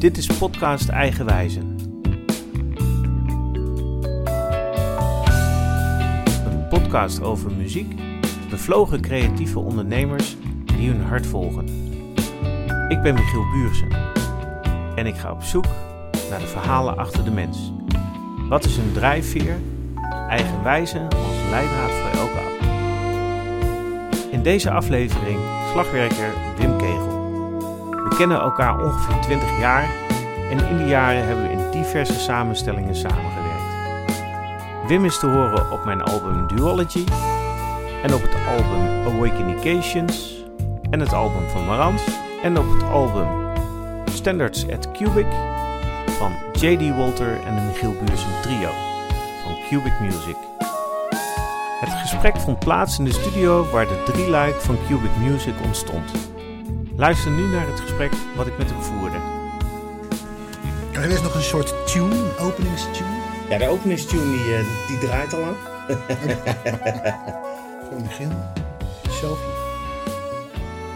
Dit is podcast Eigenwijzen. Een podcast over muziek, bevlogen creatieve ondernemers die hun hart volgen. Ik ben Michiel Buursen en ik ga op zoek naar de verhalen achter de mens. Wat is hun drijfveer? Eigenwijze als leidraad voor elke. In deze aflevering slagwerker Wim kennen elkaar ongeveer 20 jaar en in die jaren hebben we in diverse samenstellingen samengewerkt. Wim is te horen op mijn album Duology en op het album Awakenications en het album van Marans en op het album Standards at Cubic van J.D. Walter en de Michiel Buursen Trio van Cubic Music. Het gesprek vond plaats in de studio waar de drieluik van Cubic Music ontstond. Luister nu naar het gesprek wat ik met hem voerde. Er is nog een soort tune, een openingstune. Ja, de openingstune die, eh, die draait al lang. Zo Michiel, selfie.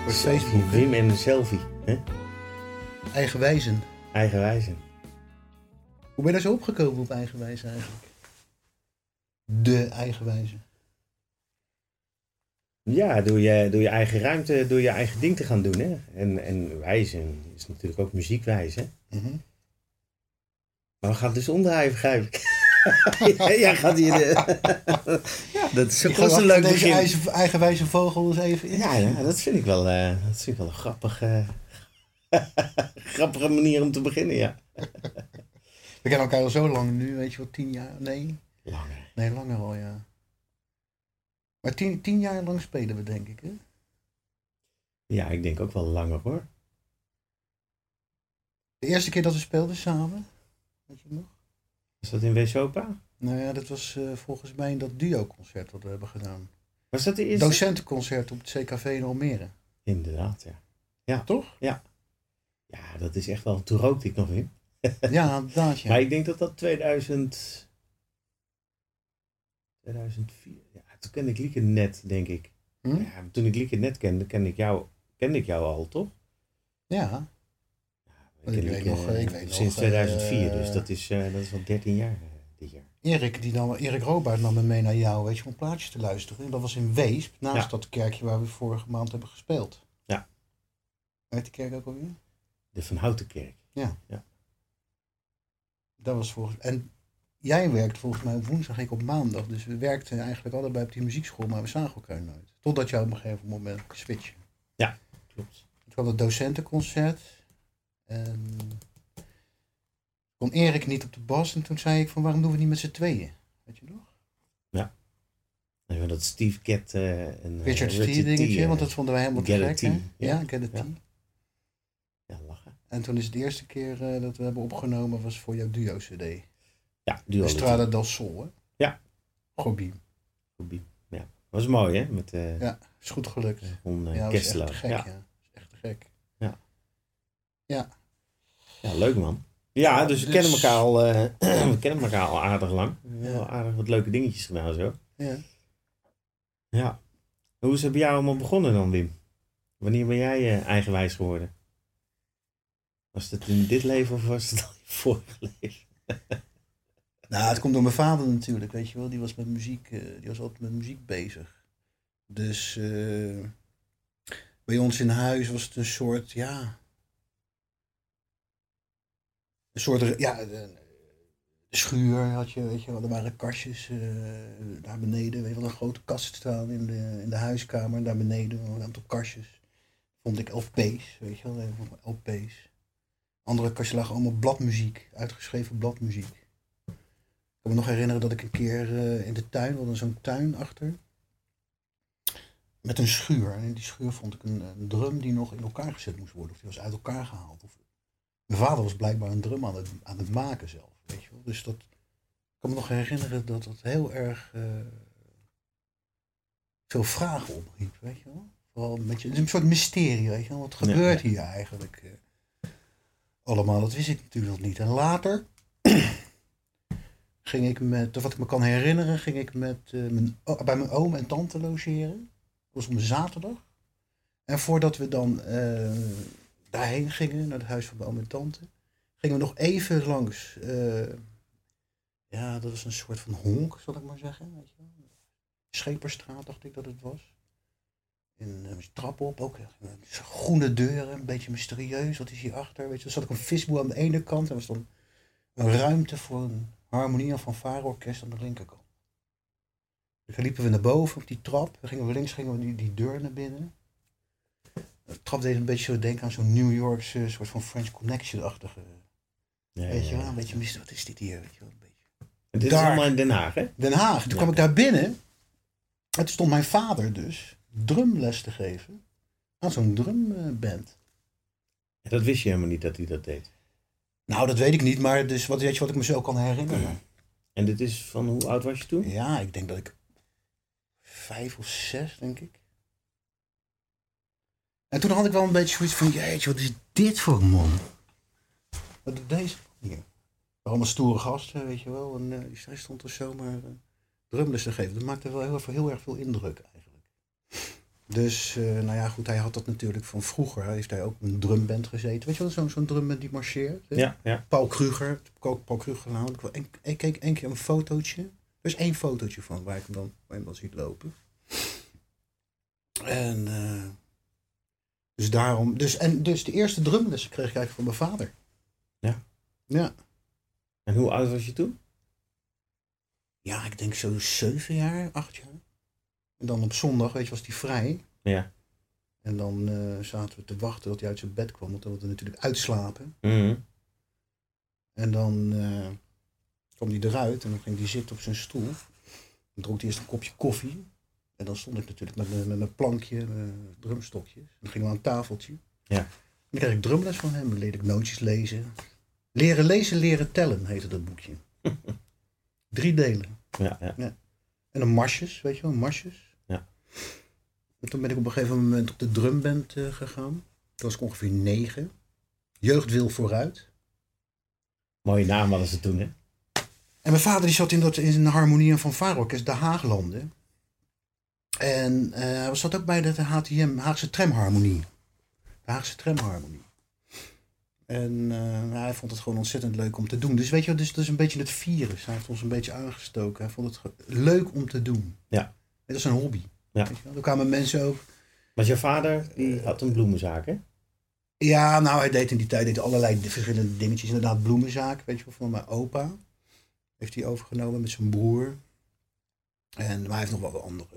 Voor Facebook? Wim en een selfie. Hè? Eigenwijzen. Eigenwijze. Hoe ben je daar zo opgekomen op eigenwijze eigenlijk? De eigenwijze. Ja, door je, door je eigen ruimte, door je eigen ding te gaan doen. Hè? En, en wijzen is natuurlijk ook muziekwijze. Mhm. Maar we gaan het dus omdraaien, begrijp ik. Jij gaat hier... De... ja, dat is ook een leuk deze begin. eigen- eigenwijze vogel eens even in. Ja, ja, dat vind ik wel, eh, dat vind ik wel een grappige, grappige manier om te beginnen, ja. We kennen elkaar al zo lang nu, weet je wel, tien jaar? Nee, Langer. nee langer al, ja. Maar tien, tien jaar lang spelen we, denk ik, hè? Ja, ik denk ook wel langer hoor. De eerste keer dat we speelden samen, weet je nog? Was dat in Wesopa? Nou ja, dat was eh, volgens mij in dat duo-concert wat we hebben gedaan. Was dat de eerste? Docentenconcert op het CKV in Almere. Inderdaad, ja. Toch? Ja, dat is echt wel. Toen rookte ik nog in. Ja, inderdaad, ja. Maar ik denk dat dat 2000. 2004. Ja, toen kende ik Lieke net, denk ik. Hm? Ja, toen ik Lieke net kende, kende ik jou, kende ik jou al, toch? Ja, Ik Ik ken weet nog, eh, ik weet nog, sinds 2004, eh, dus dat is, eh, dat is al 13 jaar eh, dit jaar. Erik, die nam, Erik Robaert nam me mee naar jou, weet je, om plaatjes te luisteren. En dat was in Weesp, naast Ja. dat kerkje waar we vorige maand hebben gespeeld. Ja. Weet die kerk ook alweer? De Van Houtenkerk. Dat was volgens En jij werkt volgens mij op woensdag, ik op maandag. Dus we werkten eigenlijk allebei op die muziekschool, maar we zagen elkaar nooit. Totdat jij op een gegeven moment switchen. Klopt. Het was het docentenconcert. En kon Erik niet op de bas. En toen zei ik van waarom doen we niet met z'n tweeën? Weet je nog? En we dat Steve Cat eh, en eh, Richard T. T, dingetje, eh, want dat vonden wij helemaal te gek. Ja. Ja, Get a T. Ja. Ja, lachen. En toen is het de eerste keer eh, dat we hebben opgenomen was voor jouw duo-cd. Ja, Duality. Strada del Sol, hè? Ja. Gobi. Goeie. Ja. Was mooi, hè? Met eh Ja, is goed gelukt. Ron eh, Ja, dat is echt gek, ja. ja. is echt te gek. Ja, leuk man. Ja, dus we Dus- kennen elkaar al, eh, we kennen elkaar al aardig lang. Ja. wel aardig wat leuke dingetjes gedaan zo. Ja. Ja. Hoe is het bij jou allemaal begonnen dan, Wim? Wanneer ben jij eh, eigenwijs geworden? Was het in dit leven of was het al in je vorige leven? Nou, het komt door mijn vader natuurlijk, weet je wel. Die was met muziek, eh, die was altijd met muziek bezig. Dus eh, bij ons in huis was het een soort, ja... Een soort, ja, een schuur had je, weet je wel. Er waren kastjes eh, daar beneden. Weet je een grote kast staan in de, in de huiskamer. Daar beneden een aantal kastjes. Vond ik LP's, weet je wel. LP's. Andere kastjes lagen allemaal bladmuziek. Uitgeschreven bladmuziek. Ik kan me nog herinneren dat ik een keer eh, in de tuin, we hadden zo'n tuin achter, met een schuur. En in die schuur vond ik een, een drum die nog in elkaar gezet moest worden. Of die was uit elkaar gehaald. Of, mijn vader was blijkbaar een drum aan het, aan het maken zelf. Weet je wel. Dus dat, ik kan me nog herinneren dat dat heel erg eh, veel vragen opriep. Weet je wel. Vooral een beetje, het is een soort mysterie, weet je wel. Wat gebeurt ja. hier eigenlijk? eh? allemaal, dat wist ik natuurlijk nog niet. En later ging ik met, wat ik me kan herinneren, ging ik met, eh, mijn, bij mijn oom en tante logeren. Dat was een zaterdag. En voordat we dan eh, daarheen gingen, naar het huis van mijn oom en tante, gingen we nog even langs. eh, ja, dat was een soort van honk, zal ik maar zeggen. Weet je wel. Scheperstraat dacht ik dat het was. En uh, trap op, ook groene deuren, een beetje mysterieus. Wat is hierachter? Weet je, er zat ook een visboer aan de ene kant. En was dan een ruimte voor een harmonie van Vaarorkest aan de linkerkant. Dus dan liepen we naar boven op die trap. Dan gingen we links gingen we die, die deur naar binnen. De trap deed een beetje zo denken aan zo'n New Yorkse soort van French Connection-achtige. Ja, weet je wel, ja. een beetje mystisch. Wat is dit hier? Weet je wel, een beetje. En dit is allemaal in Den Haag, hè? Den Haag. Toen kwam ik daar binnen. En toen stond mijn vader dus drumles te geven aan zo'n drumband. Dat wist je helemaal niet dat hij dat deed. Nou, dat weet ik niet, maar dus wat, weet je wat ik me zo kan herinneren? En dit is van hoe oud was je toen? Ja, ik denk dat ik vijf of zes, denk ik. En toen had ik wel een beetje zoiets van, jeetje, wat is dit voor een man? Wat doet deze hier? Allemaal stoere gasten, weet je wel. En eh, zij stond er zomaar uh, drumles te geven. Dat maakte wel heel, heel erg veel indruk eigenlijk. Dus, eh, nou ja, goed, hij had dat natuurlijk van vroeger. Heeft hij ook een drumband gezeten. Weet je wel, zo'n zo'n drumband die marcheert? Ja, ja. Paul Kruger, ook Paul Kruger gehaald. Ik, keek één keer een fotootje. Er is één fotootje van waar ik hem dan, waar je hem dan ziet lopen. En eh, dus daarom, dus, en dus de eerste drumles kreeg ik eigenlijk van mijn vader. Ja. Ja. En hoe oud was je toen? Ja, ik denk zo zeven jaar, acht jaar. En dan op zondag, weet je, was hij vrij. Ja. En dan eh, zaten we te wachten dat hij uit zijn bed kwam, want dan wilde hij natuurlijk uitslapen. Mhm. En dan eh, kwam hij eruit en dan ging hij zitten op zijn stoel. Dan dronk hij eerst een kopje koffie. En dan stond ik natuurlijk met, met mijn plankje, mijn drumstokjes. En dan gingen we aan een tafeltje. Ja. En dan kreeg ik drumles van hem. Dan leerde ik nootjes lezen. Leren lezen, leren tellen heette dat boekje. Drie delen. Ja, ja. En dan marsjes, weet je wel, marsjes. Ja. En toen ben ik op een gegeven moment op de drumband eh, gegaan. Toen was ik ongeveer negen. Jeugd wil vooruit. Mooie naam hadden ze toen, hè? En mijn vader die zat in, dat, in een harmonie van Vaarorkest, de Haaglanden. En eh, hij zat ook bij de HTM, Haagse Tramharmonie. De Haagse Tramharmonie. En eh, hij vond het gewoon ontzettend leuk om te doen. Dus weet je, dus, dat is een beetje het virus. Hij heeft ons een beetje aangestoken. Hij vond het leuk om te doen. Ja. Het is een hobby. Ja. Weet je wel? Er kwamen mensen ook. Want je vader, die had een bloemenzaak, hè? Ja, nou, hij deed in die tijd deed allerlei verschillende dingetjes. Inderdaad, bloemenzaak, weet je wel, van mijn opa. Heeft hij overgenomen met zijn broer. En, maar hij heeft nog wel wat andere,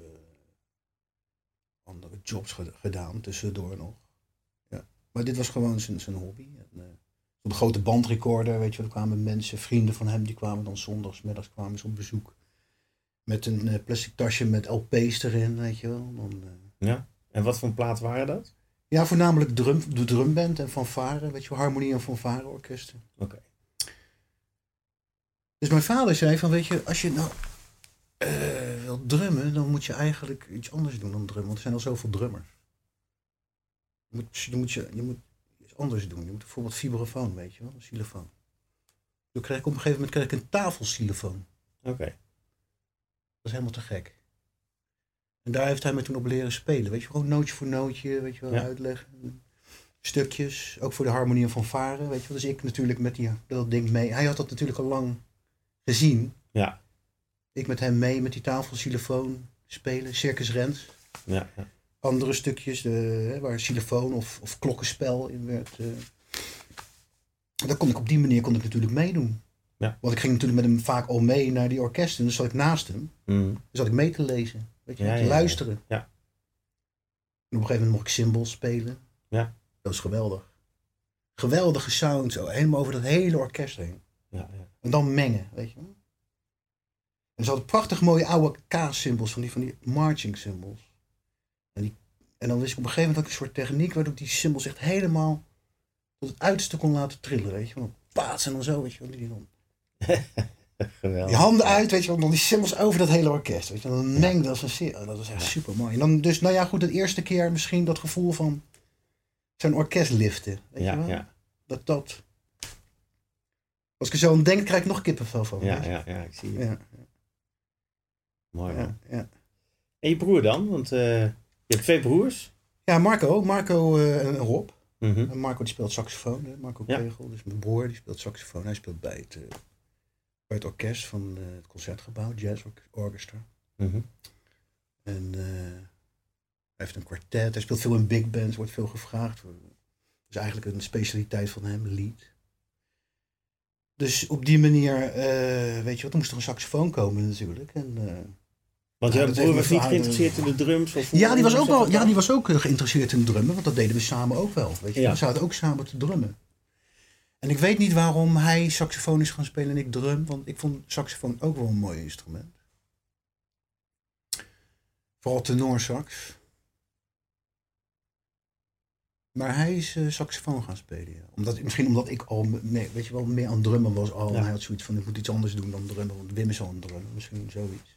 andere jobs ge- gedaan, tussendoor nog. Ja. Maar dit was gewoon zijn, zijn hobby. Eh, op een grote bandrecorder, weet je wel, er kwamen mensen, vrienden van hem, die kwamen dan zondags, middags kwamen ze op bezoek. Met een eh, plastic tasje met LP's erin, weet je wel. Dan, eh, Ja. En wat voor plaat waren dat? ja, voornamelijk drum, de drumband en fanfare, weet je wel, harmonie en fanfare orkesten. Oké. Dus mijn vader zei van, weet je, als je nou eh, wilt drummen, dan moet je eigenlijk iets anders doen dan drummen, want er zijn al zoveel drummers. Je moet, je moet, je, je moet anders doen. Je moet bijvoorbeeld vibrafoon, weet je wel, een xylofoon. Toen kreeg ik op een gegeven moment kreeg ik een tafelxylofoon. Oké. Dat is helemaal te gek. En daar heeft hij me toen op leren spelen. Weet je, gewoon nootje voor nootje, weet je wel, Ja. uitleggen. Stukjes, ook voor de harmonie van varen, weet je wel. Dus ik natuurlijk met die, dat ding mee. Hij had dat natuurlijk al lang gezien. Ja. Ik met hem mee met die tafelxylofoon spelen, Circus Rent. Ja, ja. Andere stukjes, de, hè, waar xylofoon of, of klokkenspel in werd. eh. Dan kon ik op die manier kon ik natuurlijk meedoen. Ja. Want ik ging natuurlijk met hem vaak al mee naar die orkesten. Dus zat ik naast hem. Mhm. Dus zat ik mee te lezen. Weet je, Ja, te ja, luisteren. Ja. En op een gegeven moment mocht ik cymbals spelen. Ja. Dat is geweldig. Geweldige sound, zo. Helemaal over dat hele orkest heen. Ja, ja. En dan mengen, weet je. En ze hadden prachtig mooie oude K-symbols, van die, van die marching symbols. En, dan wist ik op een gegeven moment ook een soort techniek waardoor ik die symbols echt helemaal tot het uiterste kon laten trillen, weet je. Dan Paats en dan zo, weet je wel. Die, dan, Geweldig. die handen uit, weet je wel. Dan die symbols over dat hele orkest, weet je. Dan mengde als een serie. Dat was echt super mooi. En dan dus, nou ja, goed, het eerste keer misschien dat gevoel van zo'n orkest liften, weet je Ja, wel. ja. Dat dat... Als ik er zo aan denk, krijg ik nog kippenvel van. Ja, je. ja, ja, ik zie je. Ja, Mooi ja, ja. En je broer dan? Want eh, je hebt twee broers. Ja, Marco, Marco eh, en Rob. Mhm. Marco die speelt saxofoon, hè? Marco Ja. Kegel. Dus mijn broer die speelt saxofoon. Hij speelt bij het, eh, bij het orkest van eh, het Concertgebouw, Jazz Orchestra. Mhm. En hij heeft een kwartet. Hij speelt veel in big bands, wordt veel gevraagd. Dat is eigenlijk een specialiteit van hem, lead. Dus op die manier, weet je wat, er moest er een saxofoon komen natuurlijk. En, Want Ja, broer was niet geïnteresseerd in de drums? Of ja, die was ook wel, dat ja, die was ook eh, geïnteresseerd in drummen, want dat deden we samen ook wel. Weet je. Ja. We zaten ook samen te drummen. En ik weet niet waarom hij saxofoon is gaan spelen en ik drum, want ik vond saxofoon ook wel een mooi instrument. Vooral tenorsax. Maar hij is eh, saxofoon gaan spelen. Ja. Omdat, misschien omdat ik al mee, weet je wel, meer aan drummen was al. Ja. En hij had zoiets van, ik moet iets anders doen dan drummen. Want Wim is al drummen. Misschien zoiets.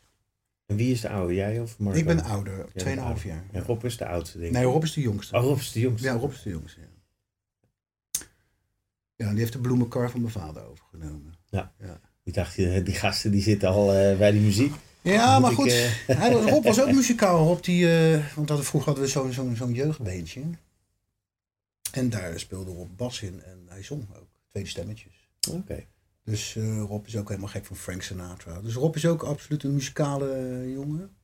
En wie is de oude, jij of Marco? Ik ben ouder, bent 2,5 ouder. jaar. En Rob is de oudste, denk ik. Nee, Rob is de jongste. Oh, Rob is de jongste. Ja, Rob is de jongste. Ja, ja die heeft de bloemenkar van mijn vader overgenomen. Ik dacht, eh, die gasten die zitten al eh, bij die muziek. Ja, maar ik, goed. eh, Hij, Rob was ook muzikaal. Rob die, want dat, vroeger hadden we zo'n zo'n zo'n jeugdbeentje. En daar speelde Rob bas in en hij zong ook. Tweede stemmetjes. Oké. Dus eh, Rob is ook helemaal gek van Frank Sinatra. Dus Rob is ook absoluut een muzikale eh, jongen.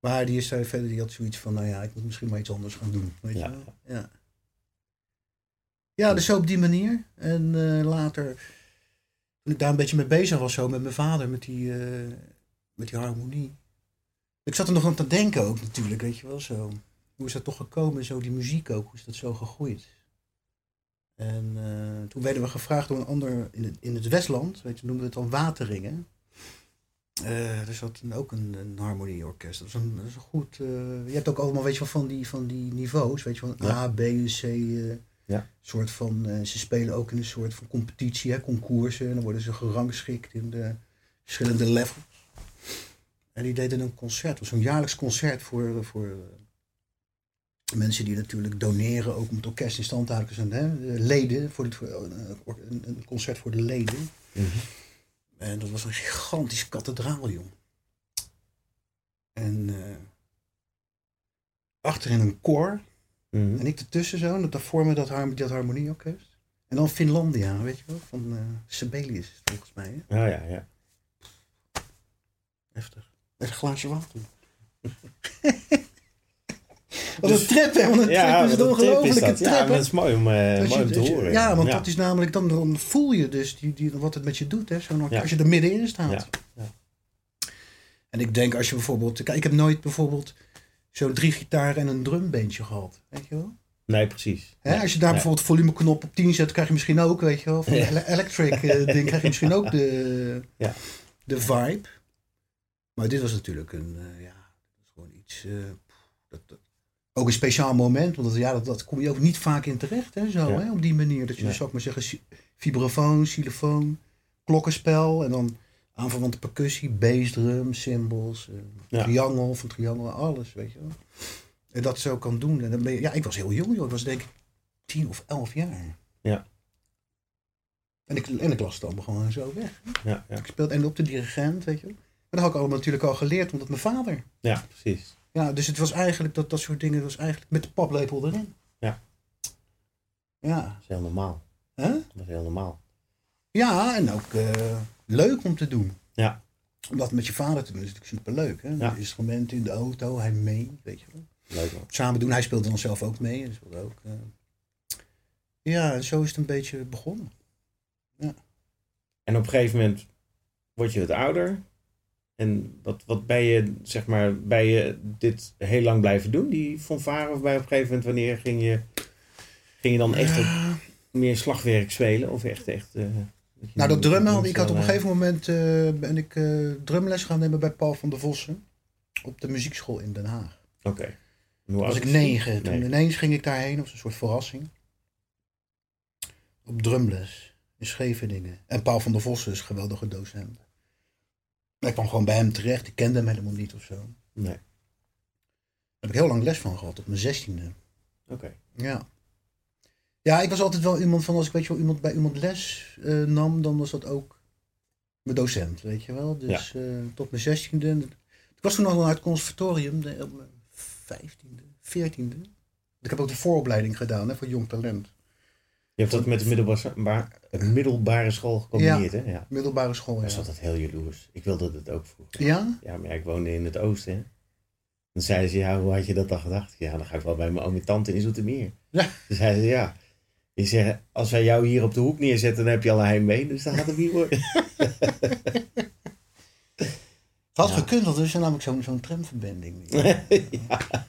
Maar die is daar verder, die had zoiets van, nou ja, ik moet misschien maar iets anders gaan doen. Weet Ja. je wel? Ja. Ja, dus zo op die manier. En eh, later, toen ik daar een beetje mee bezig was, zo met mijn vader, met die, eh, met die harmonie. Ik zat er nog aan te denken ook natuurlijk, weet je wel, zo. Hoe is dat toch gekomen, zo die muziek ook, hoe is dat zo gegroeid? En eh, toen werden we gevraagd door een ander in het, in het Westland, weet je, noemden we het dan Wateringen. Eh, er zat een- ook een, een harmonieorkest. Dat is een, dat is een goed. eh, je hebt ook allemaal, weet je van die, van die niveaus, weet je Ja. A, B, C. eh, Ja. soort van, ze spelen ook in een soort van competitie, hè, concoursen. En dan worden ze gerangschikt in de verschillende levels. En die deden een concert, een jaarlijks concert voor, voor mensen die natuurlijk doneren, ook om het orkest in stand te houden. Dus hè, de leden, voor het, eh, een, concert voor de leden. Mhm. En dat was een gigantische kathedraal, jong. En eh achterin een koor. Mhm. En ik ertussen zo. En dat vormen dat, harm, dat harmonieorkest. En dan Finlandia, weet je wel. Van eh Sibelius, volgens mij. Hè? Ja, ja, ja. Heftig. Met een glaasje water. Wat een trip, hè? Want een ja, trip is een ongelofelijke dat. trip, Ja, het is mooi om, mooi om te je- horen. Ja, want dat is namelijk, dan, dan voel je dus die, die, wat het met je doet, hè? Ja. als je er middenin staat. En ik denk als je bijvoorbeeld, kijk, ik heb nooit bijvoorbeeld zo'n drie gitaren en een drumbeentje gehad, weet je wel? Nee, precies. Hè, Nee, als je daar bijvoorbeeld volumeknop op 10 zet, krijg je misschien ook, weet je wel, van de electric eh, ding, krijg je misschien ook de, Ja. de vibe. Maar dit was natuurlijk een, eh, ja, dat is gewoon iets, eh, dat, dat- ook een speciaal moment, want dat, ja, dat, dat kom je ook niet vaak in terecht, hè, zo, Ja. hè, op die manier. Dat je, Nee. zou ik maar zeggen, vibrafoon, xylofoon, klokkenspel en dan aanverwante percussie, bassdrum, cymbals, Ja. triangel van triangel, alles, weet je wel. En dat zo kan doen. En dan ben je, ja, ik was heel jong, joh. Ik was denk ik tien of elf jaar. Ja. En ik, en ik las het allemaal gewoon zo weg. Ja, ja. Ik speelde en op de dirigent, weet je wel. Maar dat had ik allemaal natuurlijk al geleerd, omdat mijn vader. ja, precies. Ja, dus het was eigenlijk, dat, dat soort dingen was eigenlijk met de paplepel erin. Ja. Ja. Dat is heel normaal. Hè? Dat is heel normaal. Ja, en ook eh, leuk om te doen. Ja. Om dat met je vader te doen is natuurlijk superleuk. Hè? Ja. Instrumenten in de auto, hij mee, weet je wel. Leuk man. samen doen. Hij speelde dan zelf ook mee. En speelde ook, eh. Ja, en zo is het een beetje begonnen. En op een gegeven moment word je wat ouder. En wat, wat ben je, zeg maar, ben je dit heel lang blijven doen, die fanfare? Of bij op een gegeven moment, wanneer ging je, ging je dan echt Ja. meer slagwerk spelen? Of echt, echt... eh, dat nou, dat drummen, ik had op een eh, gegeven moment eh, ben ik eh, drumles gaan nemen bij Paul van der Vossen. Op de muziekschool in Den Haag. Oké. Hoe Toen was ik negen. Toen ineens ging ik daarheen, was een soort verrassing. Op drumles in Scheveningen. En Paul van der Vossen is een geweldige docent. Ik kwam gewoon bij hem terecht. Ik kende hem helemaal niet of zo. Daar Nee. heb ik heel lang les van gehad, op mijn zestiende. Oké. Ja. Ja, ik was altijd wel iemand van als ik weet je wel, iemand bij iemand les eh, nam, dan was dat ook mijn docent, weet je wel. Dus eh, tot mijn zestiende. Ik was toen al uit het conservatorium, de, op mijn vijftiende, veertiende. Ik heb ook de vooropleiding gedaan hè, voor jong talent. Je hebt dat met de middelbare, middelbare school gecombineerd, hè? Ja. Middelbare school, Ik was ja. altijd heel jaloers. Ik wilde dat ook vroeger. Ja? Ja, maar ja, ik woonde in het oosten, hè. Dan zeiden ze, ja, hoe had je dat dan gedacht? Ja, dan ga ik wel bij mijn oom en tante in Zoetermeer. Ja. Toen zeiden ze, ja. Die zeggen, als wij jou hier op de hoek neerzetten, dan heb je al een heimwee. Dus dan gaat het niet worden. Het had Ja. gekund, want er is namelijk zo'n zo'n tramverbinding. ja.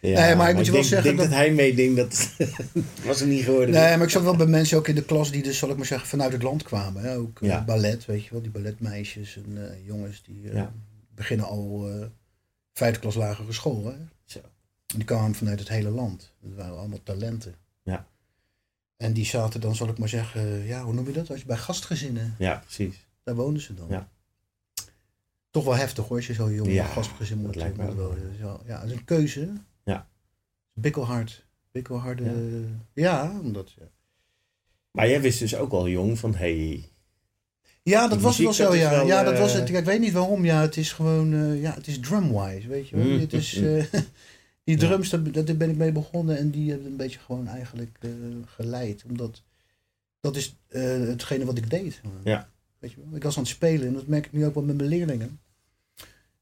Ja, Nee, maar ik moet je wel denk, zeggen denk dat- dat heimwee ding, dat was er niet geworden. Nee, maar ik zat wel bij mensen ook in de klas die dus, zal ik maar zeggen, vanuit het land kwamen. Hè? Ook eh, Ja. ballet, weet je wel, die balletmeisjes en eh, jongens die eh, Ja. beginnen al vijfde klas lagere school. Hè? Zo. En die kwamen vanuit het hele land. Dat waren allemaal talenten. Ja. En die zaten dan, zal ik maar zeggen, ja, hoe noem je dat? Als je bij gastgezinnen, Ja, precies. daar woonden ze dan. Ja. Toch wel heftig hoor, als je zo'n jong Ja, gastgezin moet, dat lijkt me wel. dat Ja, het is een keuze. Ja. Bikkelhard. Bikkelharde. Ja. Ja, omdat. Ja. Maar jij wist dus ook al jong van, hey, Ja, dat was wel zo, ja. wel, ja, dat eh, was het. Ja, Ik weet niet waarom. Ja, het is gewoon, eh, ja, het is drumwise, weet je wel. Mm. Het is, eh, die Ja. drums, daar, daar ben ik mee begonnen en die hebben een beetje gewoon eigenlijk eh, geleid. Omdat, dat is eh, hetgene wat ik deed. Ja. Weet je wel. Ik was aan het spelen en dat merk ik nu ook wel met mijn leerlingen.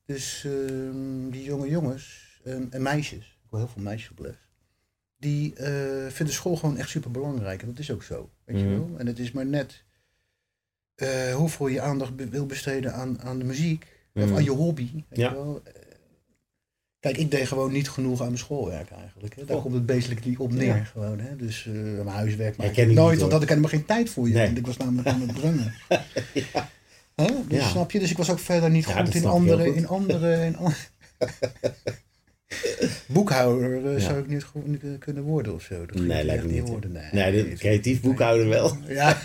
Dus ehm, die jonge jongens en meisjes, wil heel veel meisjes op les, die eh, vinden school gewoon echt super belangrijk. En dat is ook zo, weet je Mhm. wel. En het is maar net eh, hoeveel je aandacht be- wil besteden aan, aan de muziek. Of Mhm. aan je hobby. Weet Ja. je wel. Eh, Kijk, ik deed gewoon niet genoeg aan mijn schoolwerk eigenlijk. Hè. Daar Oh. komt het basically op neer. Ja. Gewoon, hè. Dus mijn huiswerk Herken ik nooit, niet, want had ik helemaal geen tijd voor je. Nee. Want ik was namelijk aan het drummen. ja. Hè? Dus Ja. snap je? Dus ik was ook verder niet goed in andere, goed. in andere, in an- Boekhouder eh, Ja. zou ik niet goed eh, kunnen worden of zo. Dat Nee, lijkt me niet, worden. Nee, Nee, creatief boekhouder wel. Ja.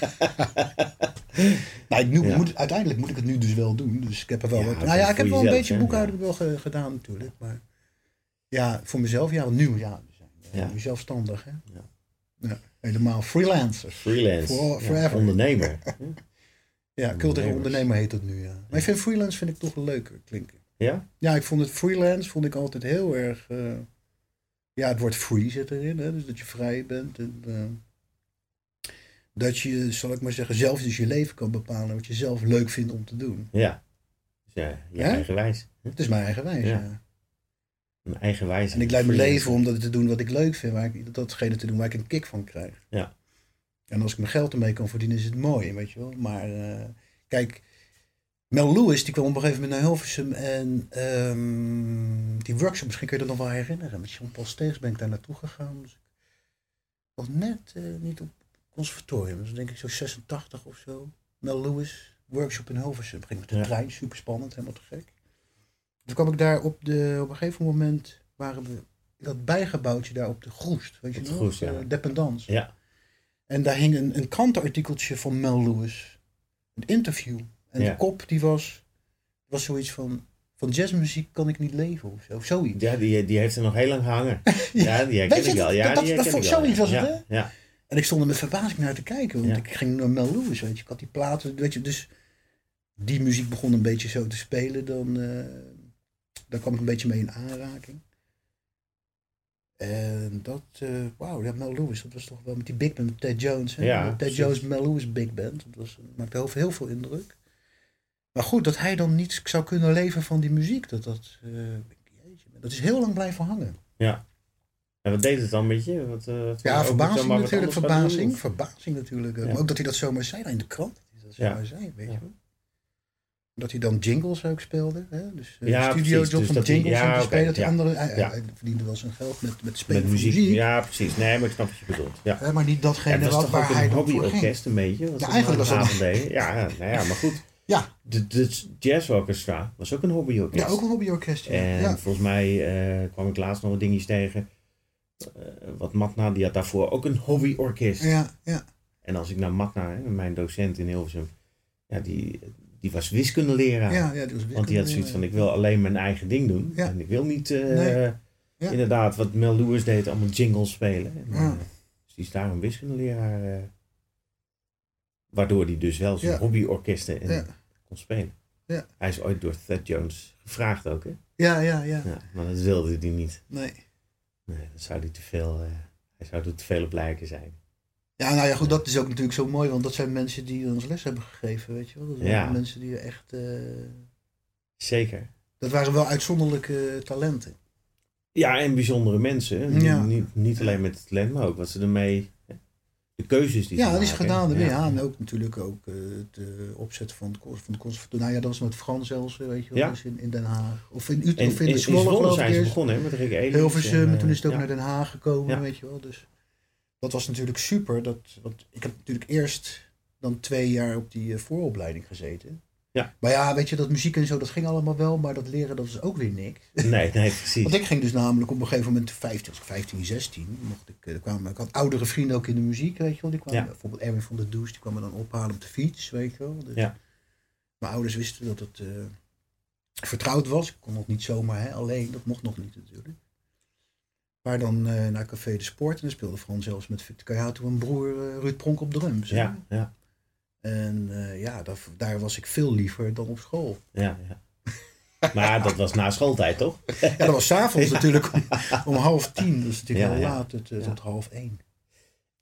nou, ik nu, Ja. moet, uiteindelijk moet ik het nu dus wel doen. Dus ik heb er wel Ja, wat. voor- Nou ja, ik heb wel een beetje hè? boekhouding wel ge- gedaan natuurlijk. Maar ja, voor mezelf, ja, want nu, ja, we zijn eh, nu zelfstandig, hè? Ja. Ja, helemaal freelancers. Freelance. For- forever. ondernemer. Ja, cultureel ondernemer heet dat nu, ja. Maar ik vind freelance vind ik toch leuker klinken. Ja? Ja, ik vond het freelance vond ik altijd heel erg. eh, ja, het woord free zit erin, hè? dus dat je vrij bent. En, eh, dat je, zal ik maar zeggen, zelf dus je leven kan bepalen wat je zelf leuk vindt om te doen. Ja. Dus ja, je eigen wijs. Het is mijn eigen wijze. Ja. ja. Een eigen wijs. En ik leid mijn leven om dat te doen wat ik leuk vind, waar ik, datgene te doen waar ik een kick van krijg. Ja. En als ik mijn geld ermee kan verdienen, is het mooi, weet je wel. Maar eh, kijk, Mel Lewis, die kwam op een gegeven moment naar Hilversum en ehm, die workshop, misschien kun je dat nog wel herinneren. Met Jean-Paul Steegs ben ik daar naartoe gegaan. Dus ik was net eh, niet op conservatorium, dus denk ik zo 86 of zo. Mel Lewis, workshop in Hilversum. Ging met de Ja. trein, super spannend, helemaal te gek. Toen kwam ik daar op, de, op een gegeven moment, waren we dat bijgebouwtje daar op de Groest, weet je nog? Groest, ja. Eh, Dependance. Ja. En daar hing een, een krantenartikeltje van Mel Lewis. Een interview. En Ja. de kop die was, was zoiets van... Van jazzmuziek kan ik niet leven of zo. Of zoiets. Ja, die, die heeft er nog heel lang gehangen. Ja, die herken ik wel. dat- Ja, dat- die dat- herken ik zoiets was het, ja. Ja. En ik stond er met verbazing naar te kijken. Want ik ging naar Mel Lewis, weet je. Ik had die platen, weet je. Dus die muziek begon een beetje zo te spelen. Dan, eh daar kwam ik een beetje mee in aanraking. En dat, eh wauw, ja, Mel Lewis, dat was toch wel met die big band, met Ted Jones. Hè? Ja, Ted precies. Jones, Mel Lewis big band. Dat was, maakte heel, heel veel indruk. Maar goed, dat hij dan niet zou kunnen leven van die muziek, dat, dat, eh, jeetje, dat is heel lang blijven hangen. En wat deed het dan met je? Wat, eh, Ja, verbazing natuurlijk, verbazing. Verbazing natuurlijk. ook. Ja. Maar ook dat hij dat zomaar zei in de krant. Dat hij dat Ja. zomaar zei, weet Ja. je wel. Dat hij dan jingles ook speelde. Hè? Dus uh, Ja, studio precies. job Dus om dat hij- jingles ja, te spelen. Ja. andere, hij, Ja. hij verdiende wel zijn geld met, met spelen Met van muziek. muziek. Ja, precies. Nee, maar ik snap wat je bedoelt. Ja. Maar niet Ja, datgene dat was wat, toch waar ook hij een hobbyorkest een beetje? Ja, eigenlijk was dat-. Ja, ja, nou ja, maar goed. Ja. De, de Jazz Orchestra was ook een hobbyorkest. Ja, ook een hobbyorkest. Ja. En ja. volgens mij eh, kwam ik laatst nog wat dingetjes tegen. Eh, wat Matna, die had daarvoor ook een hobbyorkest. Ja, ja. En als ik naar Matna, hè, mijn docent in Hilversum, ja, die, die was wiskundeleraar. Ja, ja, die was Want die had zoiets van, ik wil alleen mijn eigen ding doen. Ja. En ik wil niet, eh, Nee. Ja. inderdaad, wat Mel Lewis deed, allemaal jingles spelen. En, Ja. dus die is daar een wiskundeleraar. Waardoor hij dus wel zijn hobbyorkesten en Ja. kon spelen. Ja. Hij is ooit door Thad Jones gevraagd ook, hè? Ja, ja, ja. Ja, maar dat wilde hij niet. Nee. Nee, dat zou hij te veel, eh, hij zou er te veel op lijken zijn. Ja, nou ja, goed, dat is ook natuurlijk zo mooi, want dat zijn mensen die ons les hebben gegeven, weet je wel. Dat zijn Ja. mensen die echt... eh, Zeker. dat waren wel uitzonderlijke talenten. Ja, en bijzondere mensen. Ja. Niet, niet alleen met het talent, maar ook wat ze ermee... De keuzes die Ja, dat is gedaan. Ja. Ja. en ook natuurlijk ook eh, het eh, opzetten van het, van het conservatorium. Nou ja, dat was met Frans zelfs, eh, weet je wel, Ja. dus in, in Den Haag. Of in Utrecht, En of in, in, de in Zwolle, zijn ze begonnen hè, met Rick Elings. Hilversum, en, en toen is het ook ja. naar Den Haag gekomen, weet je wel. Dus dat was natuurlijk super. Dat, want ik heb natuurlijk eerst dan twee jaar op die vooropleiding gezeten. Ja. Maar ja, weet je, dat muziek en zo, dat ging allemaal wel, maar dat leren, dat is ook weer niks. Nee, nee, precies. Want ik ging dus namelijk op een gegeven moment, 15, als ik 15, 16, mocht ik, eh, kwamen, ik had oudere vrienden ook in de muziek, weet je wel. Die kwamen, Ja. Bijvoorbeeld Erwin van der Does, die kwam me dan ophalen op de fiets, weet je wel. Dus Ja. Mijn ouders wisten dat het eh, vertrouwd was. Ik kon nog niet zomaar hè, alleen, dat mocht nog niet natuurlijk. Maar dan eh, naar Café de Sport en dan speelde Frans zelfs met Kajato en broer Ruud Pronk op drums. hè. Ja, ja, En eh, ja, daar, daar was ik veel liever dan op school. ja, ja. Maar dat was na schooltijd, toch? Ja, dat was s'avonds natuurlijk om, om half tien. Is natuurlijk Ja, heel ja. laat, tot, eh, Ja. tot half één.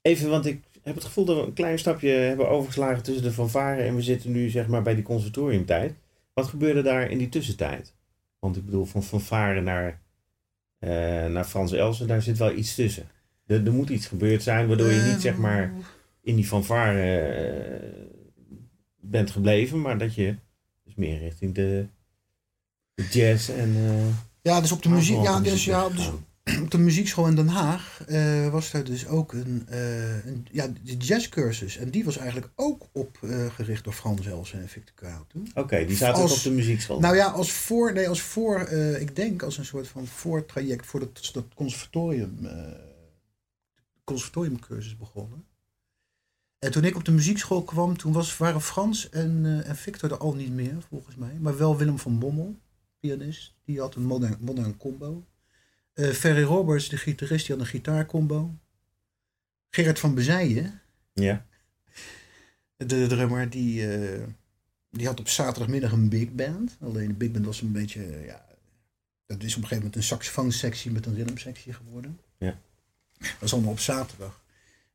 Even, want ik heb het gevoel dat we een klein stapje hebben overgeslagen tussen de fanfare en we zitten nu zeg maar bij die conservatoriumtijd. Wat gebeurde daar in die tussentijd? Want ik bedoel, van fanfare naar, eh, naar Frans Elsen, daar zit wel iets tussen. Er, er moet iets gebeurd zijn waardoor je niet zeg maar in die fanfare eh, bent gebleven, maar dat je dus meer richting de, de jazz en... eh, Ja, dus op de muziek, wel ja, op de dus, ja, dus op de muziekschool in Den Haag eh, was daar dus ook een, eh, een ja, de jazzcursus. En die was eigenlijk ook opgericht door Frans Elsen en Victor Kajato. Oké, die zaten ook op de muziekschool. Nou ja, als voor, nee, als voor, ik denk als een soort van voortraject voor dat, dat conservatorium, conservatoriumcursus begonnen. En toen ik op de muziekschool kwam, toen was, waren Frans en, eh, en Victor er al niet meer, volgens mij. Maar wel Willem van Bommel, pianist, die had een modern, modern combo. Eh Ferry Roberts, de gitarist, die had een gitaarcombo. Gerard van Bezijden, ja, de drummer, die, eh, die had op zaterdagmiddag een big band. Alleen de big band was een beetje, ja, dat is op een gegeven moment een saxofoonsectie met een rhythmsectie geworden. Ja. Dat was allemaal op zaterdag.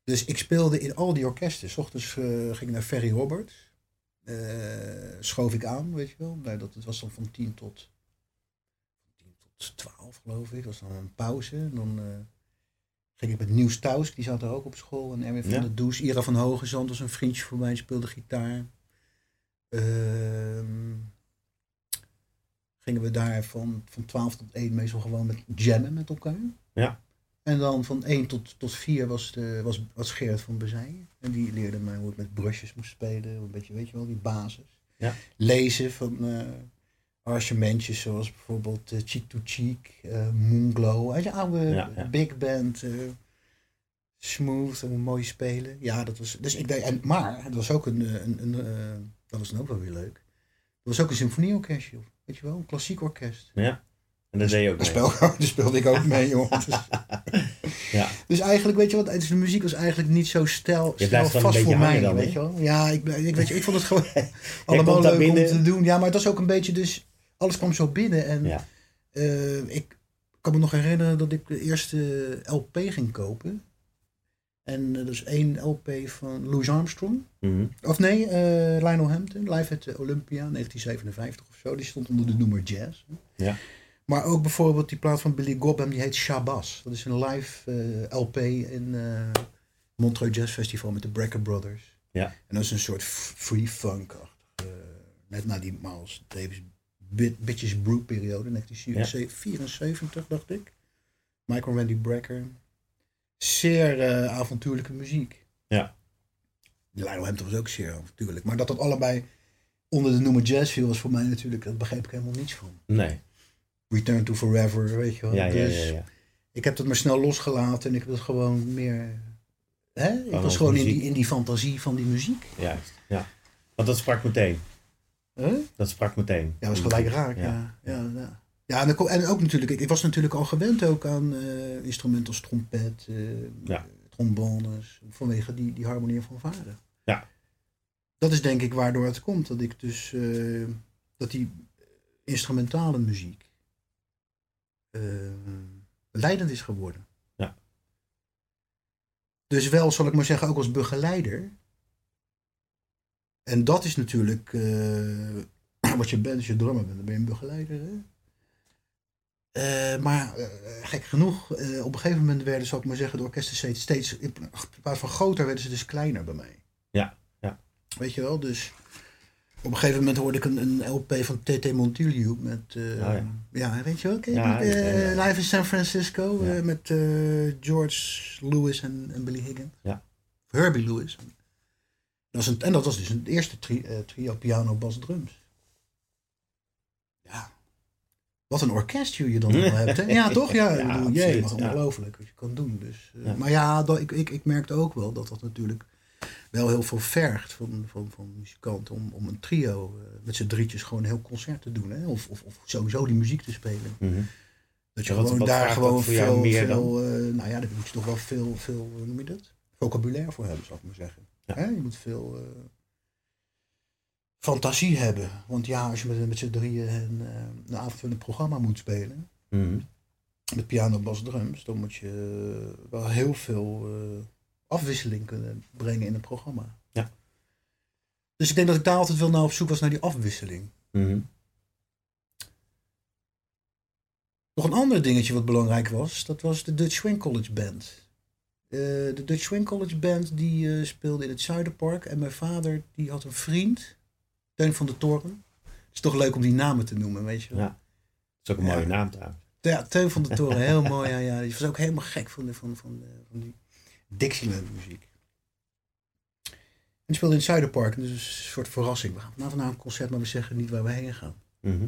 Dus ik speelde in al die orkesten. 's ochtends eh, ging ik naar Ferry Roberts. Eh, schoof ik aan, weet je wel. Nou, dat, het was dan van 10 tot, 10 tot 12, geloof ik. Dat was dan een pauze. En dan eh, ging ik met Nieuws Taus, die zat er ook op school. En Erwin van Ja. der Does, Ira van Hogezand was een vriendje voor mij, speelde gitaar. Ehm, gingen we daar van, van 12 tot 1 meestal gewoon met jammen met elkaar. Ja. En dan van 1 tot, tot 4 was, de, was, was Gerrit van Bezijn. En die leerde mij hoe ik met brushes moest spelen. Een beetje, weet je wel, die basis. Ja. Lezen van eh arrangementjes zoals bijvoorbeeld eh, Cheek to Cheek, eh Moonglow. Weet je, oude Ja, ja. big band, smooth en mooi spelen. Ja, dat was, dus ik deed, en, maar het was ook een, een, een dat was dan ook wel weer leuk. Er was ook een symfonieorkestje, weet je wel, een klassiek orkest. ja. En dat deed je ook mee. speel, daar speelde ik ook mee, jongen. Dus, Ja. dus eigenlijk, weet je wat, dus de muziek was eigenlijk niet zo stel, stel vast voor mij, dan, weet je wel. Ja, ik, ik, weet je, ik vond het gewoon allemaal leuk om te doen. Ja, maar het was ook een beetje dus, alles kwam zo binnen. En Ja. eh, ik kan me nog herinneren dat ik de eerste LP ging kopen. En eh, dat is één LP van Louis Armstrong. Mhm. Of nee, eh, Lionel Hampton, live at Olympia, 1957 of zo. Die stond onder de noemer jazz. Ja. Maar ook bijvoorbeeld die plaat van Billy Cobham, die heet Shabazz. Dat is een live eh, LP in eh Montreux Jazz Festival met de Brecker Brothers. Ja. En dat is een soort free funk eh, Net na die Miles Davis Bit- Bitches Brew periode, 1974 dacht ik. Michael Randy Brecker. Zeer avontuurlijke muziek. Ja. Lionel Hampton was ook zeer avontuurlijk. Maar dat dat allebei onder de noemer jazz viel, was voor mij natuurlijk, dat begreep ik helemaal niets van. Nee. Return to Forever, weet je wel. Ja, dus ja, ja. ik heb dat maar snel losgelaten en ik was gewoon meer... Hè? Ik was gewoon in die, in die fantasie van die muziek. Juist. Ja. Want dat sprak meteen. Dat sprak meteen. Ja, dat was gelijk raak. Ja. Ja. Ja, ja. en, ook, en ook natuurlijk, ik, ik was natuurlijk al gewend ook aan eh, instrumenten als trompet, eh, Ja. trombones, vanwege die, die harmonie van vader. Ja. Dat is denk ik waardoor het komt, dat ik dus, eh, dat die instrumentale muziek, eh, leidend is geworden. Ja. Dus wel, zal ik maar zeggen, ook als begeleider. En dat is natuurlijk eh, wat je bent als je drummer bent. Dan ben je een begeleider. Hè? Eh, maar eh, gek genoeg, op een gegeven moment werden, zal ik maar zeggen, de orkesten steeds, steeds in plaats van groter, werden ze dus kleiner bij mij. Ja, ja. Weet je wel, dus op een gegeven moment hoorde ik een, een LP van T.T. Montillo met, eh, ja. ja. weet je wel, Ja, eh. Live in San Francisco Ja. eh, met George Lewis en, en Billy Higgins. Ja. Herbie Lewis. Dat was een, en dat was dus het eerste tri- trio piano, bas, drums. Ja. Wat een orkest je dan wel hebt. Hè? Ja, toch? Ja, Ja, bedoel, jee, ja. ongelooflijk wat je kan doen. Dus. Maar ja, dat, ik, ik, ik merkte ook wel dat dat natuurlijk wel heel veel vergt van, van, van muzikanten om, om een trio eh, met z'n drietjes gewoon een heel concert te doen. Hè? Of, of, of sowieso die muziek te spelen. Mhm. Dat je Ja, gewoon wat daar gewoon veel, meer veel eh, nou ja, daar moet je toch wel veel, veel, hoe noem je dat? Vocabulaire voor hebben, zou ik maar zeggen. Ja. Hè? Je moet veel eh, fantasie hebben. Want ja, als je met, met z'n drieën een, eh, een avondvullend programma moet spelen, Mhm. met piano, bas, drums, dan moet je eh, wel heel veel eh, afwisseling kunnen brengen in een programma. Ja. Dus ik denk dat ik daar altijd wel naar op zoek was naar die afwisseling. Mhm. Nog een ander dingetje wat belangrijk was, dat was de Dutch Swing College Band. Eh, de Dutch Swing College Band die eh, speelde in het Zuiderpark en mijn vader die had een vriend, Teun van de Toren. Het is toch leuk om die namen te noemen, weet je wel. Ja. Dat is ook een Ja. mooie naam trouwens. Ja, Teun van de Toren, heel mooi. Ja, ja. Die was ook helemaal gek van, de, van, van, de- van die Dixieland muziek. En speelde in het Zuiderpark, dus een soort verrassing. We gaan vanavond naar een concert, maar we zeggen niet waar we heen gaan. Mhm.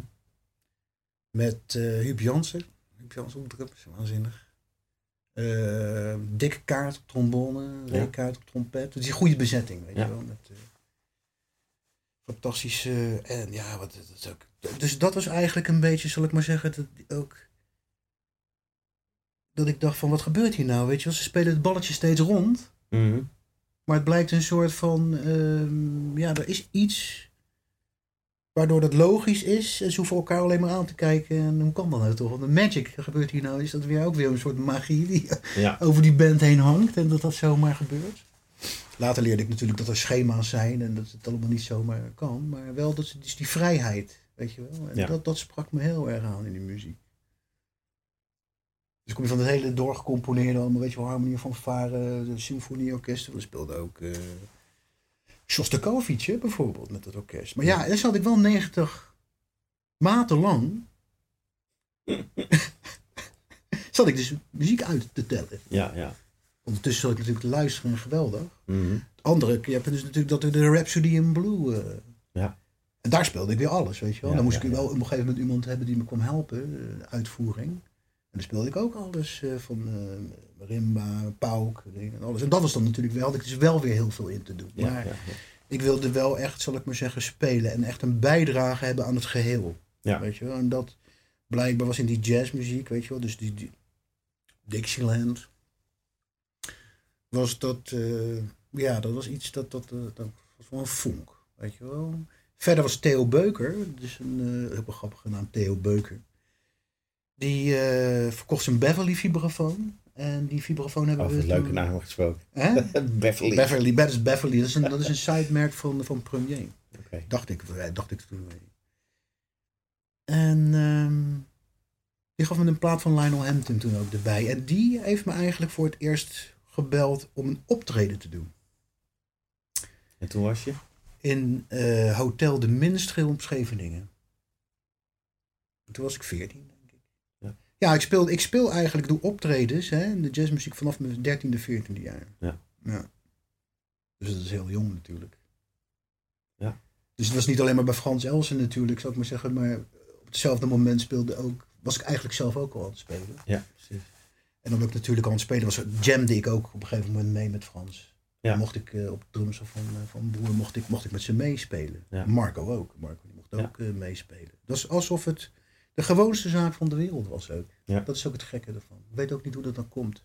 Met eh Huub Jansen. Huub Jansen op drums, waanzinnig. Eh dikke kaart op trombone, Ja. reekaart op trompet. Het is een goede bezetting, weet Ja. je wel. Met, eh, fantastische, en ja, wat dat ook. Dus dat was eigenlijk een beetje, zal ik maar zeggen, dat ook. Dat ik dacht van, wat gebeurt hier nou, weet je wel. Ze spelen het balletje steeds rond. Mhm. Maar het blijkt een soort van, ehm, ja, er is iets waardoor dat logisch is. En ze hoeven elkaar alleen maar aan te kijken. En hoe kan dat nou toch? Want de magic gebeurt hier nou, is dat weer ook weer een soort magie die Ja. over die band heen hangt. En dat dat zomaar gebeurt. Later leerde ik natuurlijk dat er schema's zijn en dat het allemaal niet zomaar kan. Maar wel dat is die vrijheid, weet je wel. En Ja. dat, dat sprak me heel erg aan in die muziek. Dus kom je van het hele doorgecomponeerde, allemaal, weet je wel, harmonie van varen, de symfonieorkesten. We speelden ook eh Shostakovich, hè, bijvoorbeeld, met dat orkest. Maar ja, daar zat ik wel 90 maten lang. zat ik dus muziek uit te tellen. Ja, ja. Ondertussen zat ik natuurlijk te luisteren en geweldig. Mhm. Het andere, je hebt dus natuurlijk dat de Rhapsody in Blue. eh, Ja. En daar speelde ik weer alles, weet je wel. Ja, dan moest ja, ik wel ja. op een gegeven moment iemand hebben die me kwam helpen, eh, uitvoering. En dan speelde ik ook alles eh, van eh Rimba, Pauk en alles. En dat was dan natuurlijk wel, had ik dus wel weer heel veel in te doen. Ja, maar ja, ja. ik wilde wel echt, zal ik maar zeggen, spelen en echt een bijdrage hebben aan het geheel. Weet je wel? En dat blijkbaar was in die jazzmuziek, weet je wel, dus die, die Dixieland. Was dat, eh, ja, dat was iets dat, dat, dat was wel een vonk, weet je wel. Verder was Theo Beuker, dus een heel grappige naam, Theo Beuker. Die eh, verkocht zijn Beverly vibrafoon. En die vibrafoon hebben Over we leuke toen- namen gesproken. Hè? Beverly. Beverly, dat is Beverly. Dat is een, dat is een sidemerk van, van Premier. Dacht ik, eh, dacht ik toen. En ehm, die gaf me een plaat van Lionel Hampton toen ook erbij. En die heeft me eigenlijk voor het eerst gebeld om een optreden te doen. En toen was je? In eh, Hotel de Minstreel op Scheveningen. En toen was ik 14, denk ik. Ja. Ik speel, ik speel eigenlijk, doe optredens hè, in de jazzmuziek vanaf mijn 13e, 14e jaar. Ja. ja. Dus dat is heel jong natuurlijk. Ja. Dus het was niet alleen maar bij Frans Elsen natuurlijk, zou ik maar zeggen. Maar op hetzelfde moment speelde ook, was ik eigenlijk zelf ook al aan het spelen. Ja, precies. En omdat ik natuurlijk al aan het spelen was, jamde ik ook op een gegeven moment mee met Frans. Ja. Dan mocht ik eh, op drums van, eh, van Boer mocht ik, mocht ik met ze meespelen. Ja. Marco ook. Marco die mocht Ja. ook eh, meespelen. Dat is alsof het de gewoonste zaak van de wereld was ook. Ja. Dat is ook het gekke ervan. Ik weet ook niet hoe dat dan komt.